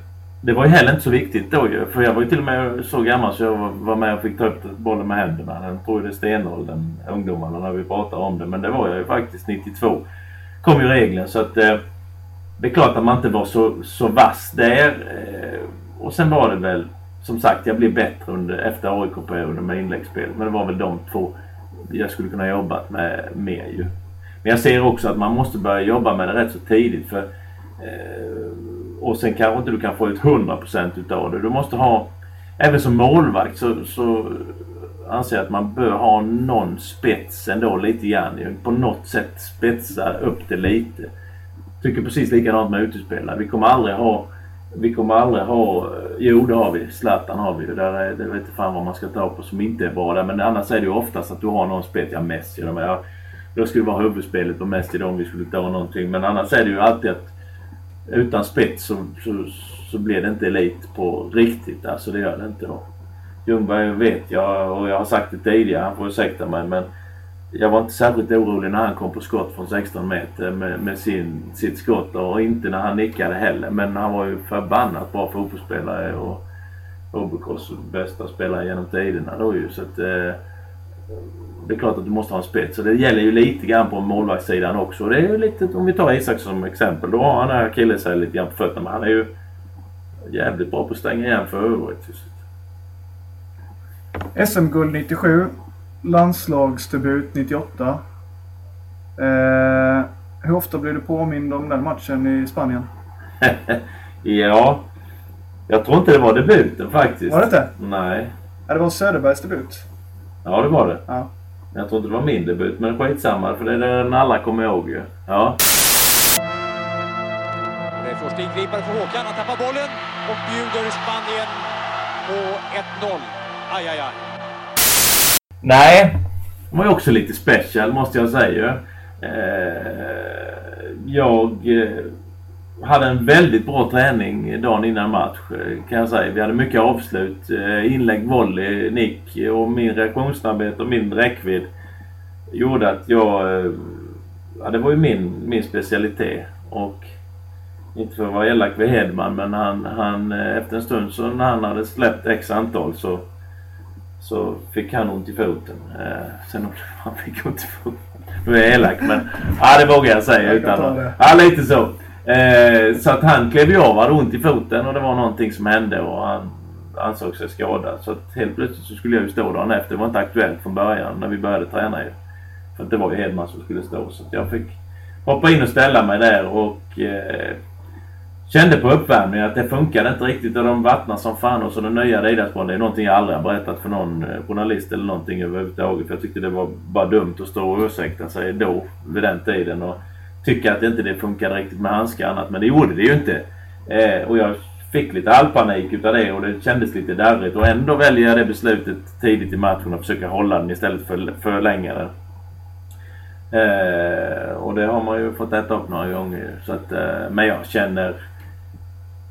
[SPEAKER 3] det var ju heller inte så viktigt då ju. För jag var ju till och med så gammal så jag var med och fick ta upp bollen med händerna. Jag tror det är stenåldern, ungdomarna, när vi pratar om det. Men det var jag ju faktiskt 92. Kom ju regeln så att eh, det är klart att man inte var så, så vass där. Eh, och sen var det väl som sagt, jag blev bättre under, efter AIK-perioden med inläggsspel. Men det var väl de två jag skulle kunna jobbat med mer ju. Men jag ser också att man måste börja jobba med det rätt så tidigt. för eh, och sen kanske inte du kan få ut 100% utav det. Du måste ha, även som målvakt så, så anser jag att man bör ha någon spets ändå lite grann. På något sätt spetsa upp det lite. Tycker precis likadant med utespelare. Vi kommer aldrig ha vi kommer aldrig ha... Jo det har vi. Zlatan har vi ju. Där är, det vet inte fan vad man ska ta på som inte är bra där. Men annars är det ju oftast att du har någon spets. Ja Messi. De är, då skulle det vara huvudspelet på Messi om vi skulle ta någonting. Men annars är det ju alltid att utan spets så, så, så blir det inte elit på riktigt. Alltså det gör det inte då. Ljungberg vet jag och jag har sagt det tidigare, han får ursäkta mig men jag var inte särskilt orolig när han kom på skott från 16 meter med, med sin, sitt skott och inte när han nickade heller. Men han var ju förbannat bra fotbollsspelare och OBKs bästa spelare genom tiderna då ju. Så att, eh, det är klart att du måste ha en spets. Så det gäller ju lite grann på målvaktssidan också. Det är ju lite, om vi tar Isak som exempel. Då har han här akilleshäl lite grann på fötterna. Men han är ju jävligt bra på att stänga igen för övrigt.
[SPEAKER 4] SM-guld 97. Landslagsdebut 98. Eh, hur ofta blir du påmind om den matchen i Spanien?
[SPEAKER 3] ja, jag tror inte det var debuten faktiskt.
[SPEAKER 4] Var det inte?
[SPEAKER 3] Nej.
[SPEAKER 4] Ja, det var Söderbergs debut.
[SPEAKER 3] Ja, det var det.
[SPEAKER 4] Ja.
[SPEAKER 3] Jag tror inte det var min debut, men skitsamma för det är den alla kommer ihåg ju. Ja.
[SPEAKER 5] Det är första ingripande för Håkan. Han tappar bollen och bjuder Spanien på 1-0. Aj, aj, aj.
[SPEAKER 3] Nej, det var ju också lite special måste jag säga. Eh, jag eh, hade en väldigt bra träning dagen innan match kan jag säga. Vi hade mycket avslut, eh, inlägg, volley, nick och min reaktionssnabbhet och min räckvidd gjorde att jag... Eh, ja, det var ju min, min specialitet. Och inte för att vara elak vid Hedman men han, han eh, efter en stund så när han hade släppt x antal så så fick han ont i foten. Eh, sen han fick ont i foten. Nu är jag elak men ja, det vågar jag säga. Jag utan, ja, lite så. Eh, så att han klev ju av, hade ont i foten och det var någonting som hände och han ansåg sig skadad. Så att helt plötsligt så skulle jag ju stå dagen efter. Det var inte aktuellt från början när vi började träna ju. För att det var ju Hedman som skulle stå. Så att jag fick hoppa in och ställa mig där och eh, kände på uppvärmningen att det funkade inte riktigt och de vattnade som fan och så den nya Riddarspån det är någonting jag aldrig har berättat för någon eh, journalist eller någonting överhuvudtaget. För jag tyckte det var bara dumt att stå och ursäkta sig då vid den tiden. Och tycka att inte det funkade riktigt med handskar och annat. Men det gjorde det ju inte. Eh, och jag fick lite halvpanik utav det och det kändes lite darrigt. Och ändå väljer jag det beslutet tidigt i matchen att försöka hålla den istället för förlänga den. Eh, och det har man ju fått äta upp några gånger. Så att, eh, men jag känner...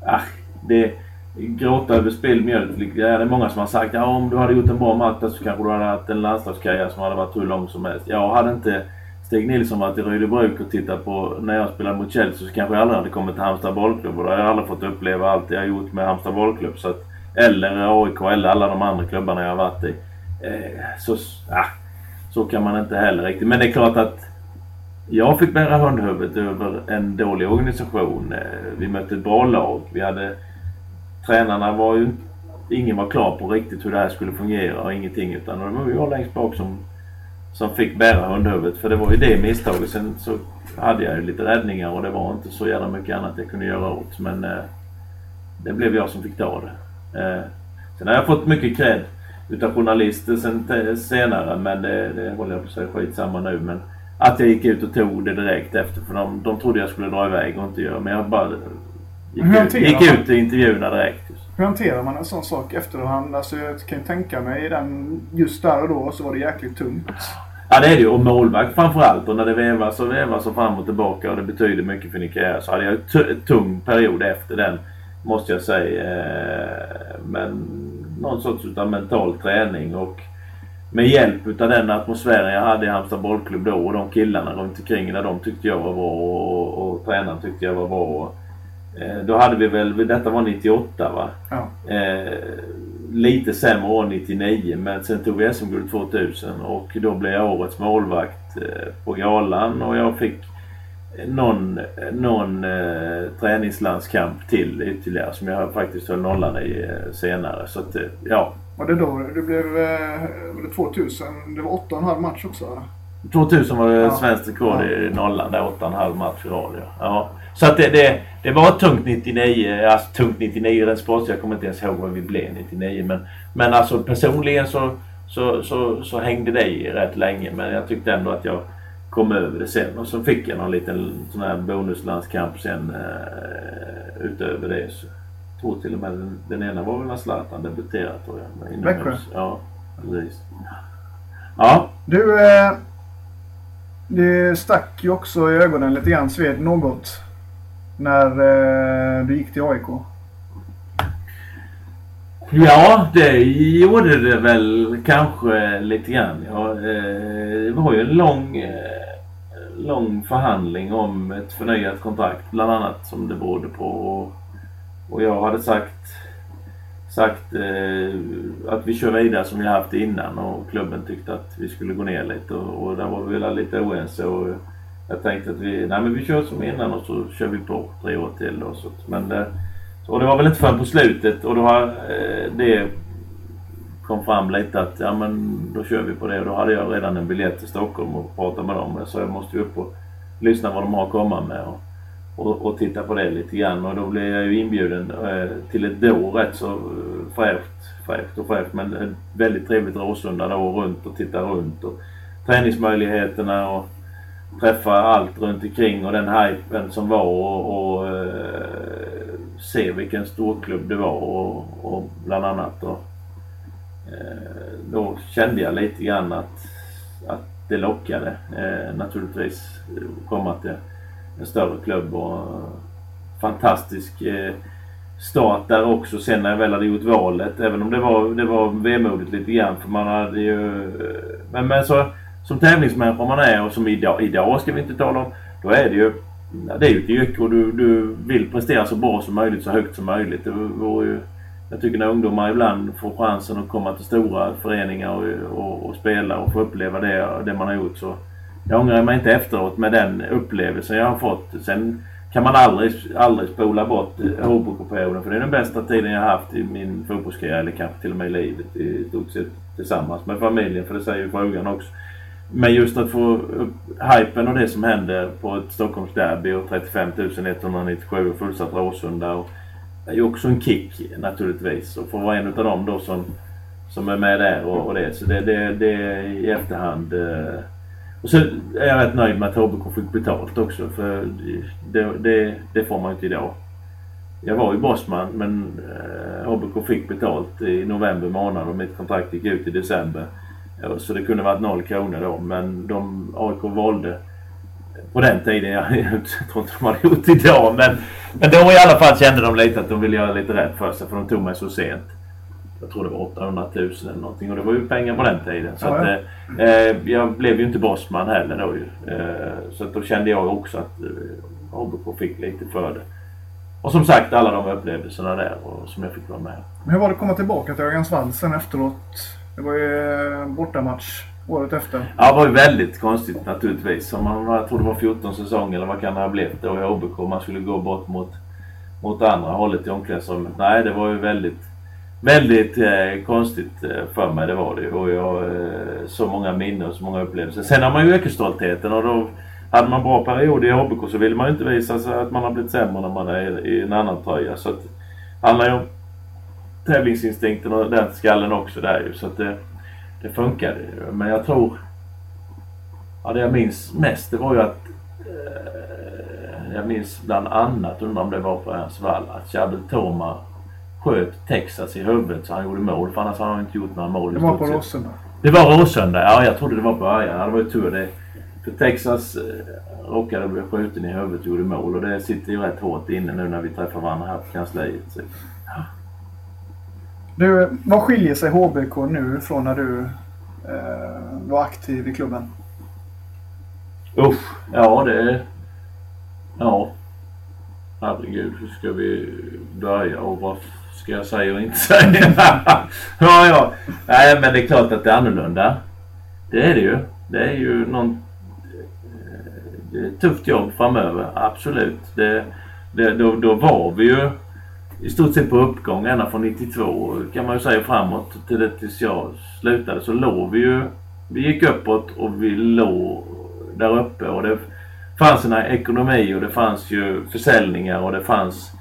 [SPEAKER 3] Ah, det, gråta över spilld mjölk. Liksom, det är många som har sagt ja om du hade gjort en bra match så kanske du hade haft en landslagskarriär som hade varit hur lång som helst. Jag hade inte Stig Nilsson varit i Rydöbruk och tittat på när jag spelade mot Chelsea så kanske jag aldrig hade kommit till Halmstad bollklubb. Och då hade jag aldrig fått uppleva allt jag har gjort med Halmstad bollklubb. Så att, eller AIK eller alla de andra klubbarna jag har varit i. Eh, så, ah, så kan man inte heller riktigt. Men det är klart att jag fick bära hundhuvudet över en dålig organisation. Eh, vi mötte ett bra lag. Vi hade... Tränarna var ju... Ingen var klar på riktigt hur det här skulle fungera och ingenting. Utan det var jag längst bak som som fick bära hundhuvudet. För det var ju det misstaget. Sen så hade jag ju lite räddningar och det var inte så jävla mycket annat jag kunde göra åt. Men eh, det blev jag som fick ta det. Eh, sen har jag fått mycket cred utav journalister sen senare men det, det håller jag på att säga skitsamma nu. Men att jag gick ut och tog det direkt efter för de, de trodde jag skulle dra iväg och inte göra men jag bara gick, ut, gick ut i intervjuerna direkt.
[SPEAKER 4] Hur hanterar man en sån sak efterhand? Alltså jag kan ju tänka mig den just där och då så var det jäkligt tungt.
[SPEAKER 3] Ja det är det ju. Och målvakt framförallt. Och när det vevas och vevas och fram och tillbaka och det betyder mycket för Nikea. Så hade jag en tung period efter den. Måste jag säga. Eh, men någon sorts utav mental träning och med hjälp utav den atmosfären jag hade i Halmstad bollklubb då och de killarna runt omkring där de tyckte jag var bra och, och, och tränaren tyckte jag var bra. Och, då hade vi väl, detta var 98 va? Ja. Eh, lite sämre år 99 men sen tog vi SM-guld 2000 och då blev jag årets målvakt eh, på galan och jag fick någon, någon eh, träningslandskamp till ytterligare som jag faktiskt höll nollan i eh, senare. Så att, eh, ja.
[SPEAKER 4] Var det då det blev eh, var det 2000? Det var 8,5 match också?
[SPEAKER 3] 2000 var det ja. svenskt rekord i nollan där 8,5 match i rad ja. ja. Så att det, det, det var tungt 99. Alltså tungt 99 rent sportsligt. Jag kommer inte ens ihåg vad vi blev 99. Men, men alltså personligen så, så, så, så hängde det i rätt länge. Men jag tyckte ändå att jag kom över det sen. Och så fick jag någon liten sån här bonuslandskamp sen uh, utöver det. Så, jag tror till och med den, den ena var väl när Zlatan debuterade tror jag.
[SPEAKER 4] Växjö?
[SPEAKER 3] Ja, precis. Ja.
[SPEAKER 4] Du, eh, det stack ju också i ögonen lite grann Sved något när eh, du gick till AIK?
[SPEAKER 3] Ja, det gjorde det väl kanske lite grann. Ja, eh, det var ju en lång, eh, lång förhandling om ett förnyat kontrakt bland annat som det berodde på. Och, jag hade sagt, sagt eh, att vi kör vidare som vi haft innan och klubben tyckte att vi skulle gå ner lite och, och där var vi väl lite oense. Och, jag tänkte att vi, nej men vi kör som innan och så kör vi på tre år till Och, Så, men det, och det var väl inte förrän på slutet och då har eh, det kom fram lite att ja men då kör vi på det och då hade jag redan en biljett till Stockholm och pratade med dem. Eh, så jag måste ju upp och lyssna vad de har att komma med och, och, och titta på det lite grann. Och då blev jag ju inbjuden eh, till ett då rätt så fräscht, fräscht och fräscht men väldigt trevligt Råsunda då runt och titta runt och träningsmöjligheterna och träffa allt runt omkring och den hypen som var och, och eh, se vilken storklubb det var och, och bland annat då, eh, då kände jag lite grann att, att det lockade eh, naturligtvis komma till en större klubb och fantastisk eh, start där också sen när jag väl hade gjort valet. Även om det var, det var vemodigt lite grann för man hade ju... Eh, men, men så som tävlingsmänniska man är och som idag, idag ska vi inte tala om. Då är det ju det är ju ett yrke och du, du vill prestera så bra som möjligt, så högt som möjligt. Det vore ju, jag tycker när ungdomar ibland får chansen att komma till stora föreningar och, och, och spela och få uppleva det, det man har gjort så jag ångrar mig inte efteråt med den upplevelsen jag har fått. Sen kan man aldrig, aldrig spola bort Håbokoperioden för det är den bästa tiden jag har haft i min fotbollskarriär eller kanske till och med i livet i stort sett tillsammans med familjen för det säger ju frågan också. Men just att få upp hypen och det som händer på ett Stockholmsderby och 35 197 och fullsatt Råsunda. Och det är ju också en kick naturligtvis. Och få vara en av dem då som, som är med där och, och det. Så det, det, det i efterhand. Eh. Och så är jag rätt nöjd med att HBK fick betalt också för det, det, det får man inte idag. Jag var ju bossman men eh, HBK fick betalt i november månad och mitt kontrakt gick ut i december. Ja, så det kunde varit noll kronor då men de, AIK valde på den tiden, jag, jag tror inte de hade gjort idag men, men då i alla fall kände de lite att de ville göra lite rätt för sig för de tog mig så sent. Jag tror det var 800 000 eller någonting och det var ju pengar på den tiden. Så
[SPEAKER 4] Ja,
[SPEAKER 3] att,
[SPEAKER 4] ja.
[SPEAKER 3] eh, eh, jag blev ju inte bossman heller då ju. Eh, så att då kände jag också att eh, ABK fick lite för det. Och som sagt alla de upplevelserna där och, som jag fick vara med.
[SPEAKER 4] Men hur var det att komma tillbaka till Örjansvall sen efteråt? Det var ju eh, bortamatch året efter.
[SPEAKER 3] Ja, det var ju väldigt konstigt naturligtvis. Som man, jag tror det var 14 säsonger eller vad kan det ha blivit då i HBK? Man skulle gå bort mot, mot andra hållet i omklädningsrummet. Nej, det var ju väldigt, väldigt eh, konstigt eh, för mig. Det var det ju. Och jag eh, så många minnen och så många upplevelser. Sen har man ju yrkesstoltheten och då hade man bra period i HBK så vill man ju inte visa sig att man har blivit sämre när man är i en annan tröja. Så att, det handlar ju om tävlingsinstinkten och den skallen också där ju. Så att det, det funkade ju. Men jag tror... Ja, det jag minns mest det var ju att... Eh, jag minns bland annat, undrar om det var på Örjansvall, att Chabel Toma sköt Texas i huvudet så han gjorde mål. För annars hade han inte gjort några mål
[SPEAKER 4] Det var på. Råsunda.
[SPEAKER 3] Det var Råsunda, ja jag trodde det var på Örjan. Ja, det var ju tur det. För Texas eh, råkade bli skjuten i huvudet och gjorde mål och det sitter ju rätt hårt inne nu när vi träffar varandra här på kansliet. Så.
[SPEAKER 4] Du, vad skiljer sig HBK nu från när du eh, var aktiv i klubben?
[SPEAKER 3] Usch, ja det... Ja. Herregud, hur ska vi börja och vad ska jag säga och inte säga? ja, ja. Nej, men det är klart att det är annorlunda. Det är det ju. Det är ju någon... Eh, det är ett tufft jobb framöver, absolut. Det, det, då, då var vi ju i stort sett på uppgång ända från 92 kan man ju säga framåt till det tills jag slutade så låg vi ju vi gick uppåt och vi låg där uppe och det fanns en ekonomi och det fanns ju försäljningar och det fanns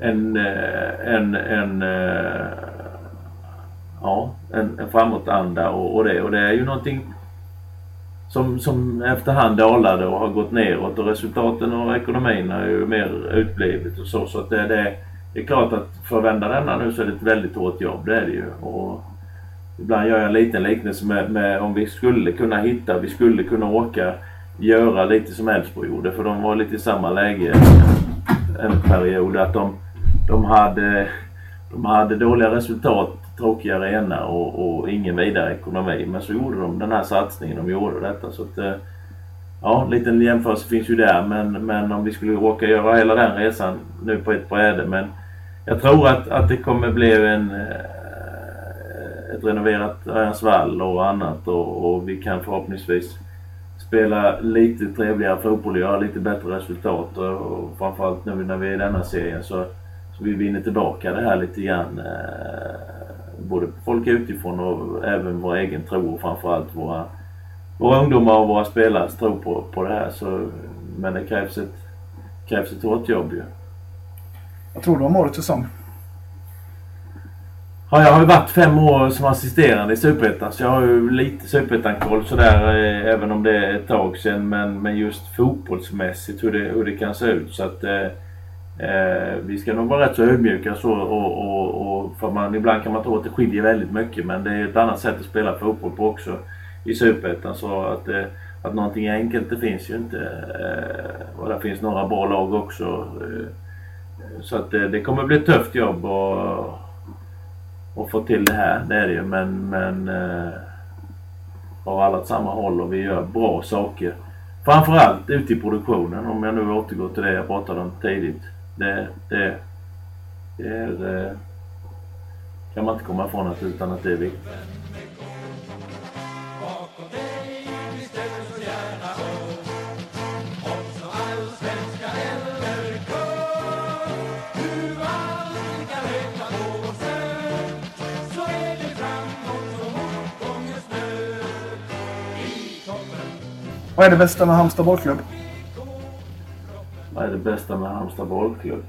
[SPEAKER 3] en, eh, en, en, eh, ja, en, en framåtanda och, och det. Och det är ju någonting som, som efterhand dalade och har gått neråt och resultaten och ekonomin har ju mer utblivit och så. Så att det, det, det är klart att för att vända denna nu så är det ett väldigt hårt jobb, det är det ju. Och ibland gör jag en liten liknelse med, med om vi skulle kunna hitta, vi skulle kunna åka göra lite som Elfsborg gjorde för de var lite i samma läge en period att de, de, hade, de hade dåliga resultat, tråkiga arena och, och ingen vidare ekonomi. Men så gjorde de den här satsningen, de gjorde detta. Så att, eh, ja, en liten jämförelse finns ju där men, men om vi skulle råka göra hela den resan nu på ett bräde. Men jag tror att, att det kommer bli en, eh, ett renoverat Örjansvall och annat och, och vi kan förhoppningsvis spela lite trevligare fotboll och göra lite bättre resultat. Och, och framförallt nu när vi är i denna serien så, så vi vinner tillbaka det här lite grann. Eh, både folk utifrån och även vår egen tro och framförallt våra, våra ungdomar och våra spelares tro på, på det här. Så, men det krävs ett, krävs ett hårt jobb ju.
[SPEAKER 4] Jag tror du om årets säsong.
[SPEAKER 3] Ja, jag har ju varit fem år som assisterande i Superettan så jag har ju lite Superettan-koll sådär eh, även om det är ett tag sedan. Men, men just fotbollsmässigt hur det, hur det kan se ut. Så att eh, eh, vi ska nog vara rätt så ödmjuka så och, och, och för man, ibland kan man tro att det skiljer väldigt mycket men det är ett annat sätt att spela fotboll på också i Superettan. Så att, eh, att någonting enkelt det finns ju inte. Eh, och det finns några bra lag också. Eh, så att det, det kommer bli ett tufft jobb och och få till det här. Det är det ju. Men, men eh, har alla åt samma håll och vi gör bra saker. Framförallt ute i produktionen. Om jag nu återgår till det jag pratade om tidigt. Det, det, det är, eh, kan man inte komma ifrån att, utan att det är viktigt.
[SPEAKER 4] Vad är det bästa med Halmstad bollklubb?
[SPEAKER 3] Vad är det bästa med Halmstad bollklubb?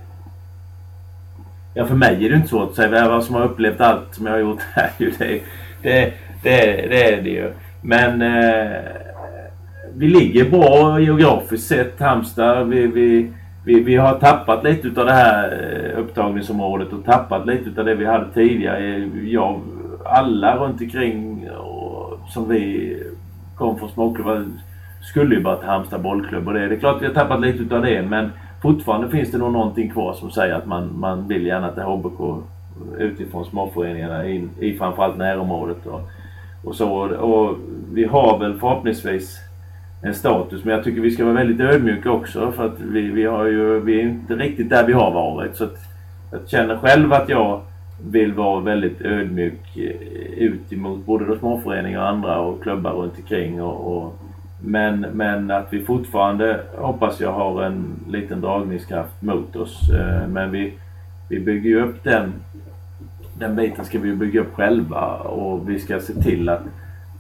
[SPEAKER 3] Ja, för mig är det inte svårt att säga. Vad som har upplevt allt som jag har gjort här. ju, Det, det, det, det är det ju. Men eh, vi ligger bra geografiskt sett, Halmstad. Vi, vi, vi, vi har tappat lite utav det här eh, upptagningsområdet och tappat lite utav det vi hade tidigare. Jag, alla runt omkring och, som vi kom från småklubbar skulle ju bara till Halmstad bollklubb och det, det är klart vi har tappat lite utav det men fortfarande finns det nog någonting kvar som säger att man, man vill gärna till HBK utifrån småföreningarna i, i framförallt närområdet. Och, och, så, och vi har väl förhoppningsvis en status men jag tycker vi ska vara väldigt ödmjuka också för att vi, vi, har ju, vi är inte riktigt där vi har varit. Så att jag känner själv att jag vill vara väldigt ödmjuk eh, ut emot både då småföreningar och andra och klubbar runt omkring. Och, och, men, men att vi fortfarande hoppas jag har en liten dragningskraft mot oss. Eh, men vi, vi bygger ju upp den, den biten ska vi bygga upp själva och vi ska se till att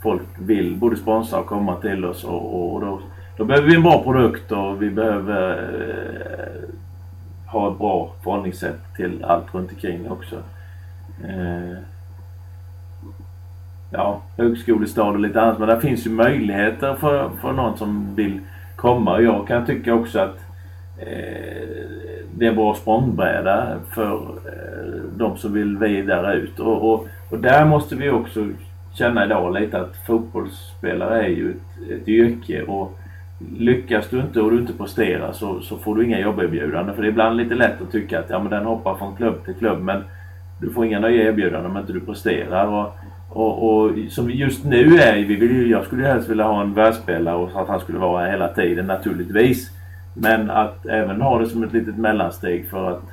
[SPEAKER 3] folk vill både sponsra och komma till oss och, och då, då behöver vi en bra produkt och vi behöver eh, ha ett bra förhållningssätt till allt runt omkring också. Eh, ja, högskolestad och lite annat. Men det finns ju möjligheter för, för någon som vill komma. Och jag kan tycka också att eh, det är en bra språngbräda för eh, de som vill vidare ut. Och, och, och där måste vi också känna idag lite att fotbollsspelare är ju ett, ett yrke. Och lyckas du inte och du inte presterar så, så får du inga jobberbjudanden. För det är ibland lite lätt att tycka att ja, men den hoppar från klubb till klubb. Men du får inga nya erbjudanden om inte du presterar. Och, och, och som just nu är vi vill ju, jag skulle helst vilja ha en världsspelare och att han skulle vara här hela tiden naturligtvis. Men att även ha det som ett litet mellansteg för att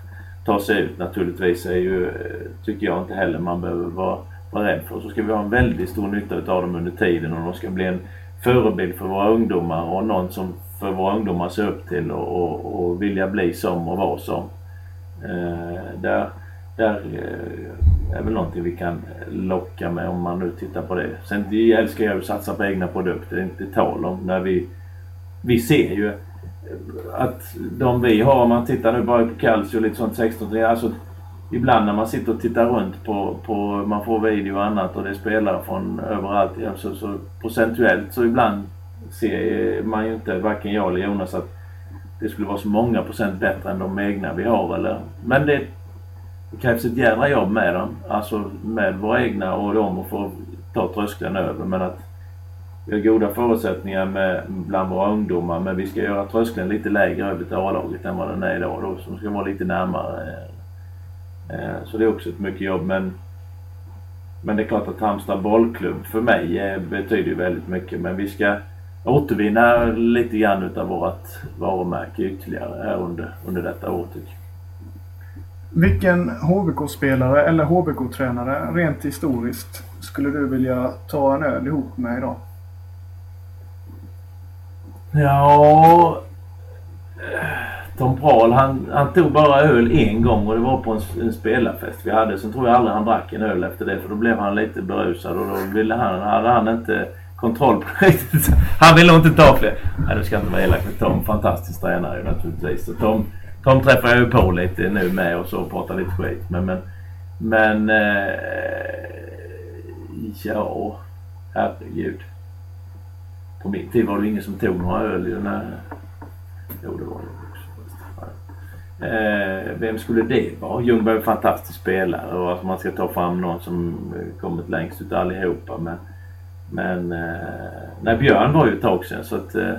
[SPEAKER 3] ta sig ut naturligtvis är ju, eh, tycker jag inte heller man behöver vara vara rädd för. Så ska vi ha en väldigt stor nytta utav dem under tiden och de ska bli en förebild för våra ungdomar och någon som för våra ungdomar ser upp till och, och, och vilja bli som och vara som. Eh, där där eh, är väl någonting vi kan locka med om man nu tittar på det. Sen älskar jag att satsa på egna produkter, det är inte tal om. När vi, vi ser ju att de vi har, om man tittar nu bara på Calcio och lite sånt 16 alltså ibland när man sitter och tittar runt på, på man får video och annat och det är spelare från överallt. Alltså, så, så procentuellt så ibland ser man ju inte, varken jag eller Jonas, att det skulle vara så många procent bättre än de egna vi har. Eller, men det, det krävs ett jädra jobb med dem. Alltså med våra egna och dem och få ta tröskeln över. Men att vi har goda förutsättningar med, bland våra ungdomar men vi ska göra tröskeln lite lägre över till A-laget än vad den är idag. Då, som ska vara lite närmare eh, så det är också ett mycket jobb. Men, men det är klart att Halmstad bollklubb för mig betyder väldigt mycket. Men vi ska återvinna lite grann utav vårt varumärke ytterligare här under, under detta år tycker jag.
[SPEAKER 4] Vilken HBK-spelare eller HBK-tränare rent historiskt skulle du vilja ta en öl ihop med idag?
[SPEAKER 3] Ja... Tom Prahl han, han tog bara öl en gång och det var på en, en spelarfest vi hade. Sen tror jag aldrig han drack en öl efter det för då blev han lite berusad och då ville han, hade han inte kontroll på det Han ville nog inte ta fler. Nej, du ska inte vara elak med Tom. Fantastisk tränare naturligtvis. Så Tom, Tom träffar jag ju på lite nu med och så och pratar lite skit Men, men, men eh, ja, herregud. På min tid var det ingen som tog några öl. Jo, det var det. Eh, vem skulle det vara? Ljungberg är en fantastisk spelare och att man ska ta fram någon som kommit längst ut allihopa. Men, men eh, nej, Björn var ju ett tag sedan så att eh,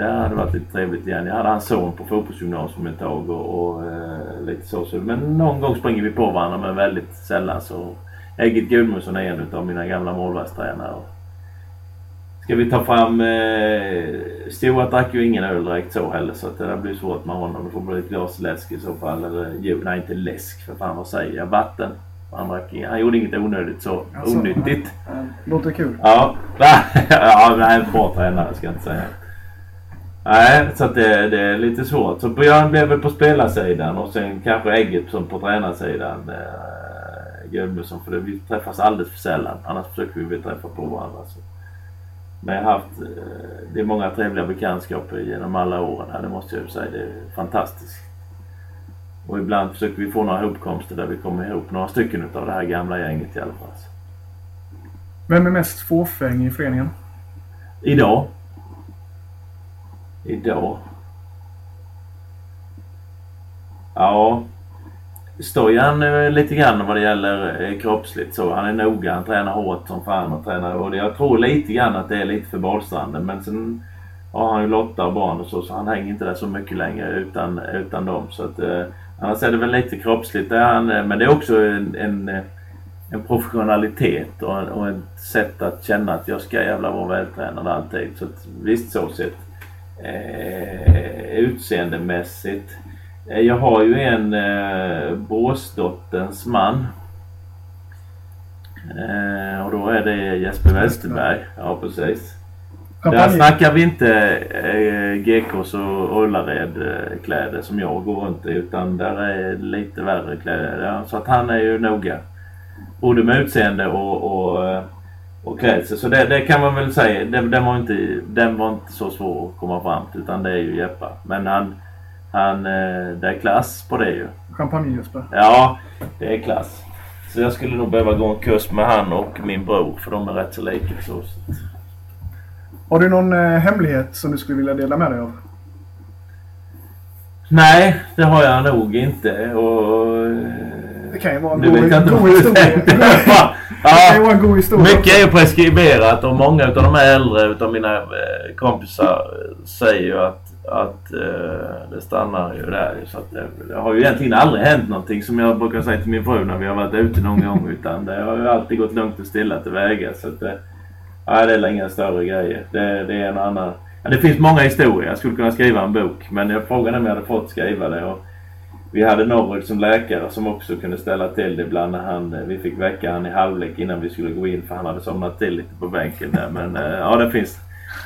[SPEAKER 3] där hade det varit lite trevligt igen. Jag hade hans son på fotbollsgymnasium ett tag och, och eh, lite så, så. Men någon gång springer vi på varandra men väldigt sällan så. Egil Gudmundsson är en av mina gamla målvaktstränare. Ska vi ta fram... Eh, Stewart drack ju ingen öl direkt så heller så att det blir svårt med honom. Det får bli ett glas läsk i så fall. Eller nej inte läsk för fan vad säger jag? Vatten. Han, drack, han gjorde inget onödigt så. Alltså, onyttigt.
[SPEAKER 4] Låter kul.
[SPEAKER 3] Ja. ja, nej, bra tränare ska jag inte säga. Nej, så det, det, är lite svårt. Så Björn blev väl på spelarsidan och sen kanske Ägget som på tränarsidan. Eh, för det, vi träffas alldeles för sällan. Annars försöker vi träffa på varandra. Så. Men jag har haft, eh, det är många trevliga bekantskaper genom alla åren här, det måste jag säga. Det är fantastiskt. Och ibland försöker vi få några ihopkomster där vi kommer ihop några stycken utav det här gamla gänget i alla fall.
[SPEAKER 4] Vem är mest fåfäng i föreningen?
[SPEAKER 3] Idag? Idag? Ja. Stojan eh, lite grann vad det gäller eh, kroppsligt så. Han är noga, han tränar hårt som fan och tränar och jag tror lite grann att det är lite för badstranden men sen har han ju Lotta och barn och så så han hänger inte där så mycket längre utan, utan dem så att eh, annars är det väl lite kroppsligt där han, eh, men det är också en, en, eh, en professionalitet och, och ett sätt att känna att jag ska jävla vara vältränad alltid så att visst så sett eh, utseendemässigt Eh, jag har ju en eh, Båsdotterns man. Eh, och då är det Jesper Westerberg. Ja precis. Där snackar vi inte eh, GKs och Ullared-kläder eh, som jag går runt i utan där är lite värre kläder. Ja, så att han är ju noga. Både med utseende och, och, eh, och klädsel. Så det, det, kan man väl säga. Den, den, var inte, den var inte så svår att komma fram till utan det är ju Jeppa. Men han han, eh, det är klass på det ju.
[SPEAKER 4] Champagne-Jesper?
[SPEAKER 3] Ja, det är klass. Så jag skulle nog behöva gå en kurs med han och min bror för de är rätt så lika. Så.
[SPEAKER 4] Har du någon eh, hemlighet som du skulle vilja dela med dig av?
[SPEAKER 3] Nej, det har jag nog inte. Och,
[SPEAKER 4] det kan ju vara en god historia.
[SPEAKER 3] ja, det vara en god historia. Mycket är preskriberat och många av de äldre utav mina eh, kompisar säger ju att att eh, det stannar ju där. Så att det, det, har ju egentligen aldrig hänt någonting som jag brukar säga till min fru när vi har varit ute någon gång. Utan det har ju alltid gått lugnt och stilla tillväga. Så att det, ja, det är inga större grejer. Det, det är en annan... Ja, det finns många historier. Jag skulle kunna skriva en bok. Men jag frågade om jag hade fått skriva det. Och vi hade Norrud som läkare som också kunde ställa till det ibland när han, vi fick väcka han i halvlek innan vi skulle gå in för han hade somnat till lite på bänken där. Men eh, ja, det finns,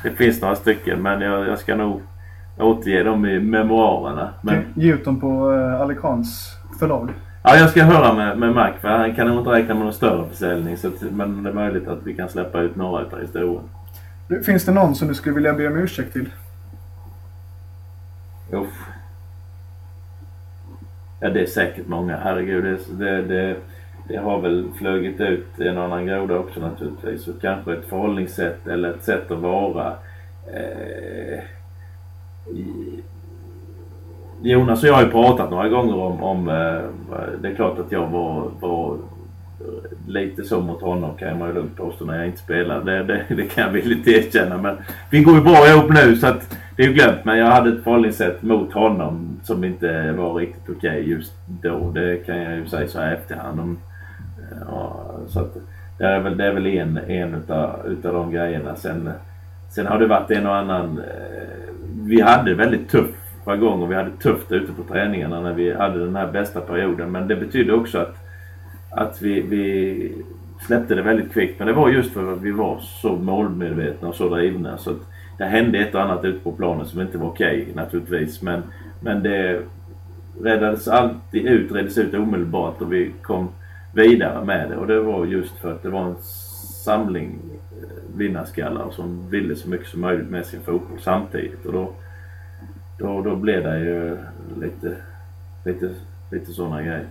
[SPEAKER 3] det finns några stycken. Men jag, jag ska nog återge dem i memoarerna. Men...
[SPEAKER 4] Ge ut dem på uh, Alicans förlag.
[SPEAKER 3] Ja, jag ska höra med, med Mac för han kan nog inte räkna med någon större försäljning. Så men det är möjligt att vi kan släppa ut några utav historien.
[SPEAKER 4] Finns det någon som du skulle vilja be om ursäkt till?
[SPEAKER 3] Uff. Ja, det är säkert många. Herregud, det, det, det, det har väl flugit ut en annan groda också naturligtvis. Och kanske ett förhållningssätt eller ett sätt att vara. Eh, Jonas och jag har ju pratat några gånger om, om eh, det är klart att jag var, var lite så mot honom kan man ju lugnt påstå när jag inte spelar. Det, det, det kan jag villigt erkänna. Men vi går ju bra ihop nu så att det är ju glömt. Men jag hade ett förhållningssätt mot honom som inte var riktigt okej okay just då. Det kan jag ju säga så här efterhand. Om, eh, ja, så att det är väl, det är väl en, en utav, utav de grejerna. Sen, sen har det varit en och annan eh, vi hade väldigt tuffa gånger. Vi hade tufft ute på träningarna när vi hade den här bästa perioden. Men det betydde också att, att vi, vi släppte det väldigt kvickt. Men det var just för att vi var så målmedvetna och så drivna. Så att det hände ett och annat ute på planen som inte var okej okay, naturligtvis. Men, men det räddades alltid ut, reddes ut omedelbart och vi kom vidare med det. Och det var just för att det var en samling eh, vinnarskallar som ville så mycket som möjligt med sin fotboll samtidigt. Och då, då, då blev det ju lite, lite, lite sådana grejer.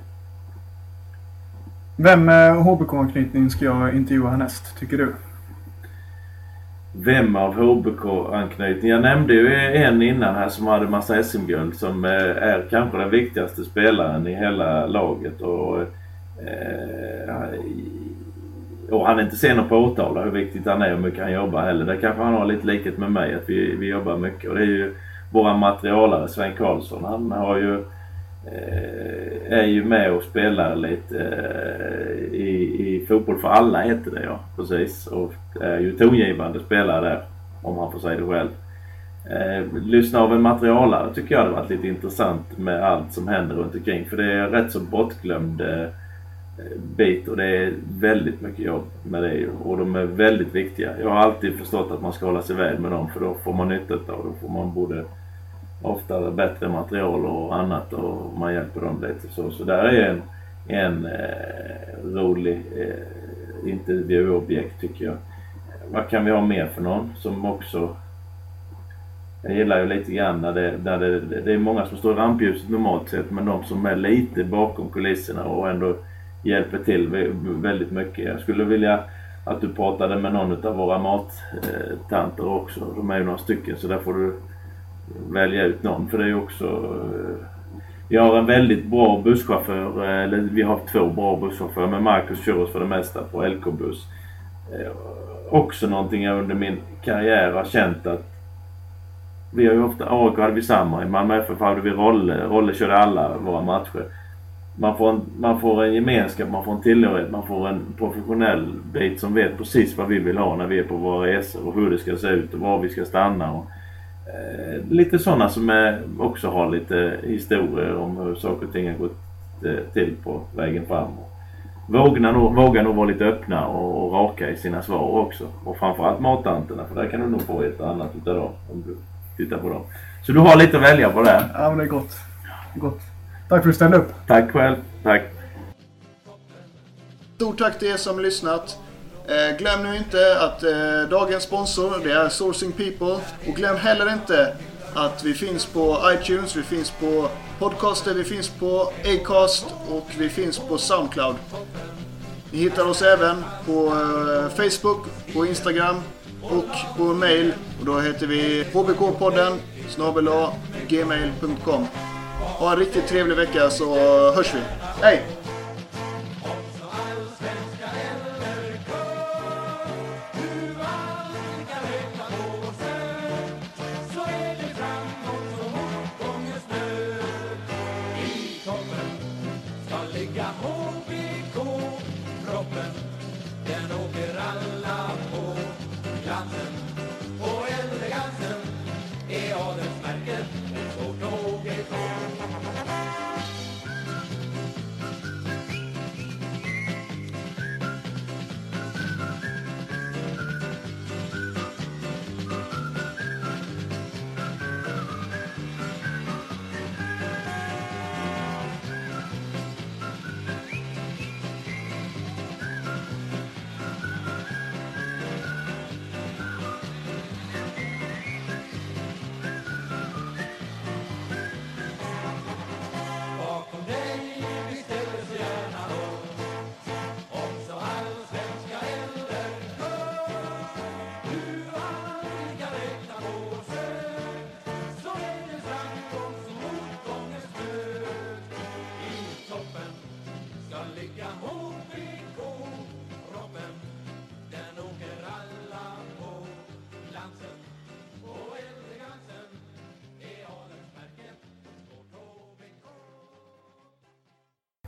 [SPEAKER 4] Vem eh, med HBK-anknytning ska jag intervjua härnäst, tycker du?
[SPEAKER 3] Vem av HBK-anknytning? Jag nämnde ju en innan här som hade massa SM-guld som eh, är kanske den viktigaste spelaren i hela laget. Och, eh, och han är inte sen att påtala hur viktigt han är och hur mycket han jobbar heller. Där kanske han har lite likhet med mig att vi, vi jobbar mycket. Och det är ju våra materialare Sven Karlsson. Han har ju, Eh, är ju med och spelar lite eh, i, i Fotboll för alla heter det ja. Precis. Och är ju tongivande spelare där. Om han får säga det själv. Eh, lyssna av en materialare tycker jag hade varit lite intressant med allt som händer runt omkring. För det är rätt så bortglömd eh, bit och det är väldigt mycket jobb med det och de är väldigt viktiga. Jag har alltid förstått att man ska hålla sig väl med dem för då får man nytta av dem. Då får man både ofta bättre material och annat och man hjälper dem lite så. Så där är en, en eh, rolig eh, intervjuobjekt tycker jag. Vad kan vi ha mer för någon som också jag gillar ju lite grann när det, när det, det är många som står i rampljuset normalt sett men de som är lite bakom kulisserna och ändå hjälper till väldigt mycket. Jag skulle vilja att du pratade med någon av våra mattanter också. De är ju några stycken så där får du välja ut någon. För det är ju också... Eh, vi har en väldigt bra busschaufför, eh, eller vi har två bra busschaufförer, men Marcus kör oss för det mesta på LK-buss. Eh, också någonting jag under min karriär har känt att vi har ju ofta, AIK hade vi samma, i Malmö FF hade vi Rolle, Rolle körde alla våra matcher. Man får, en, man får en gemenskap, man får en tillhörighet, man får en professionell bit som vet precis vad vi vill ha när vi är på våra resor och hur det ska se ut och var vi ska stanna. Och, eh, lite sådana som är, också har lite historier om hur saker och ting har gått eh, till på vägen fram. Våga nog, våga nog vara lite öppna och, och raka i sina svar också. Och framförallt matanterna för där kan du nog få ett annat utav dem om du tittar på dem. Så du har lite att välja på där.
[SPEAKER 4] Ja men det är gott. gott. Tack för att du ställde upp.
[SPEAKER 3] Tack själv. Tack.
[SPEAKER 1] Stort tack till er som lyssnat. Eh, glöm nu inte att eh, dagens sponsor det är Sourcing People. Och glöm heller inte att vi finns på iTunes, vi finns på Podcaster, vi finns på Acast och vi finns på Soundcloud. Ni hittar oss även på eh, Facebook, på Instagram och på mail. Och då heter vi hbkpodden snabel gmail.com. Ha en riktigt trevlig vecka så hörs vi. Hej!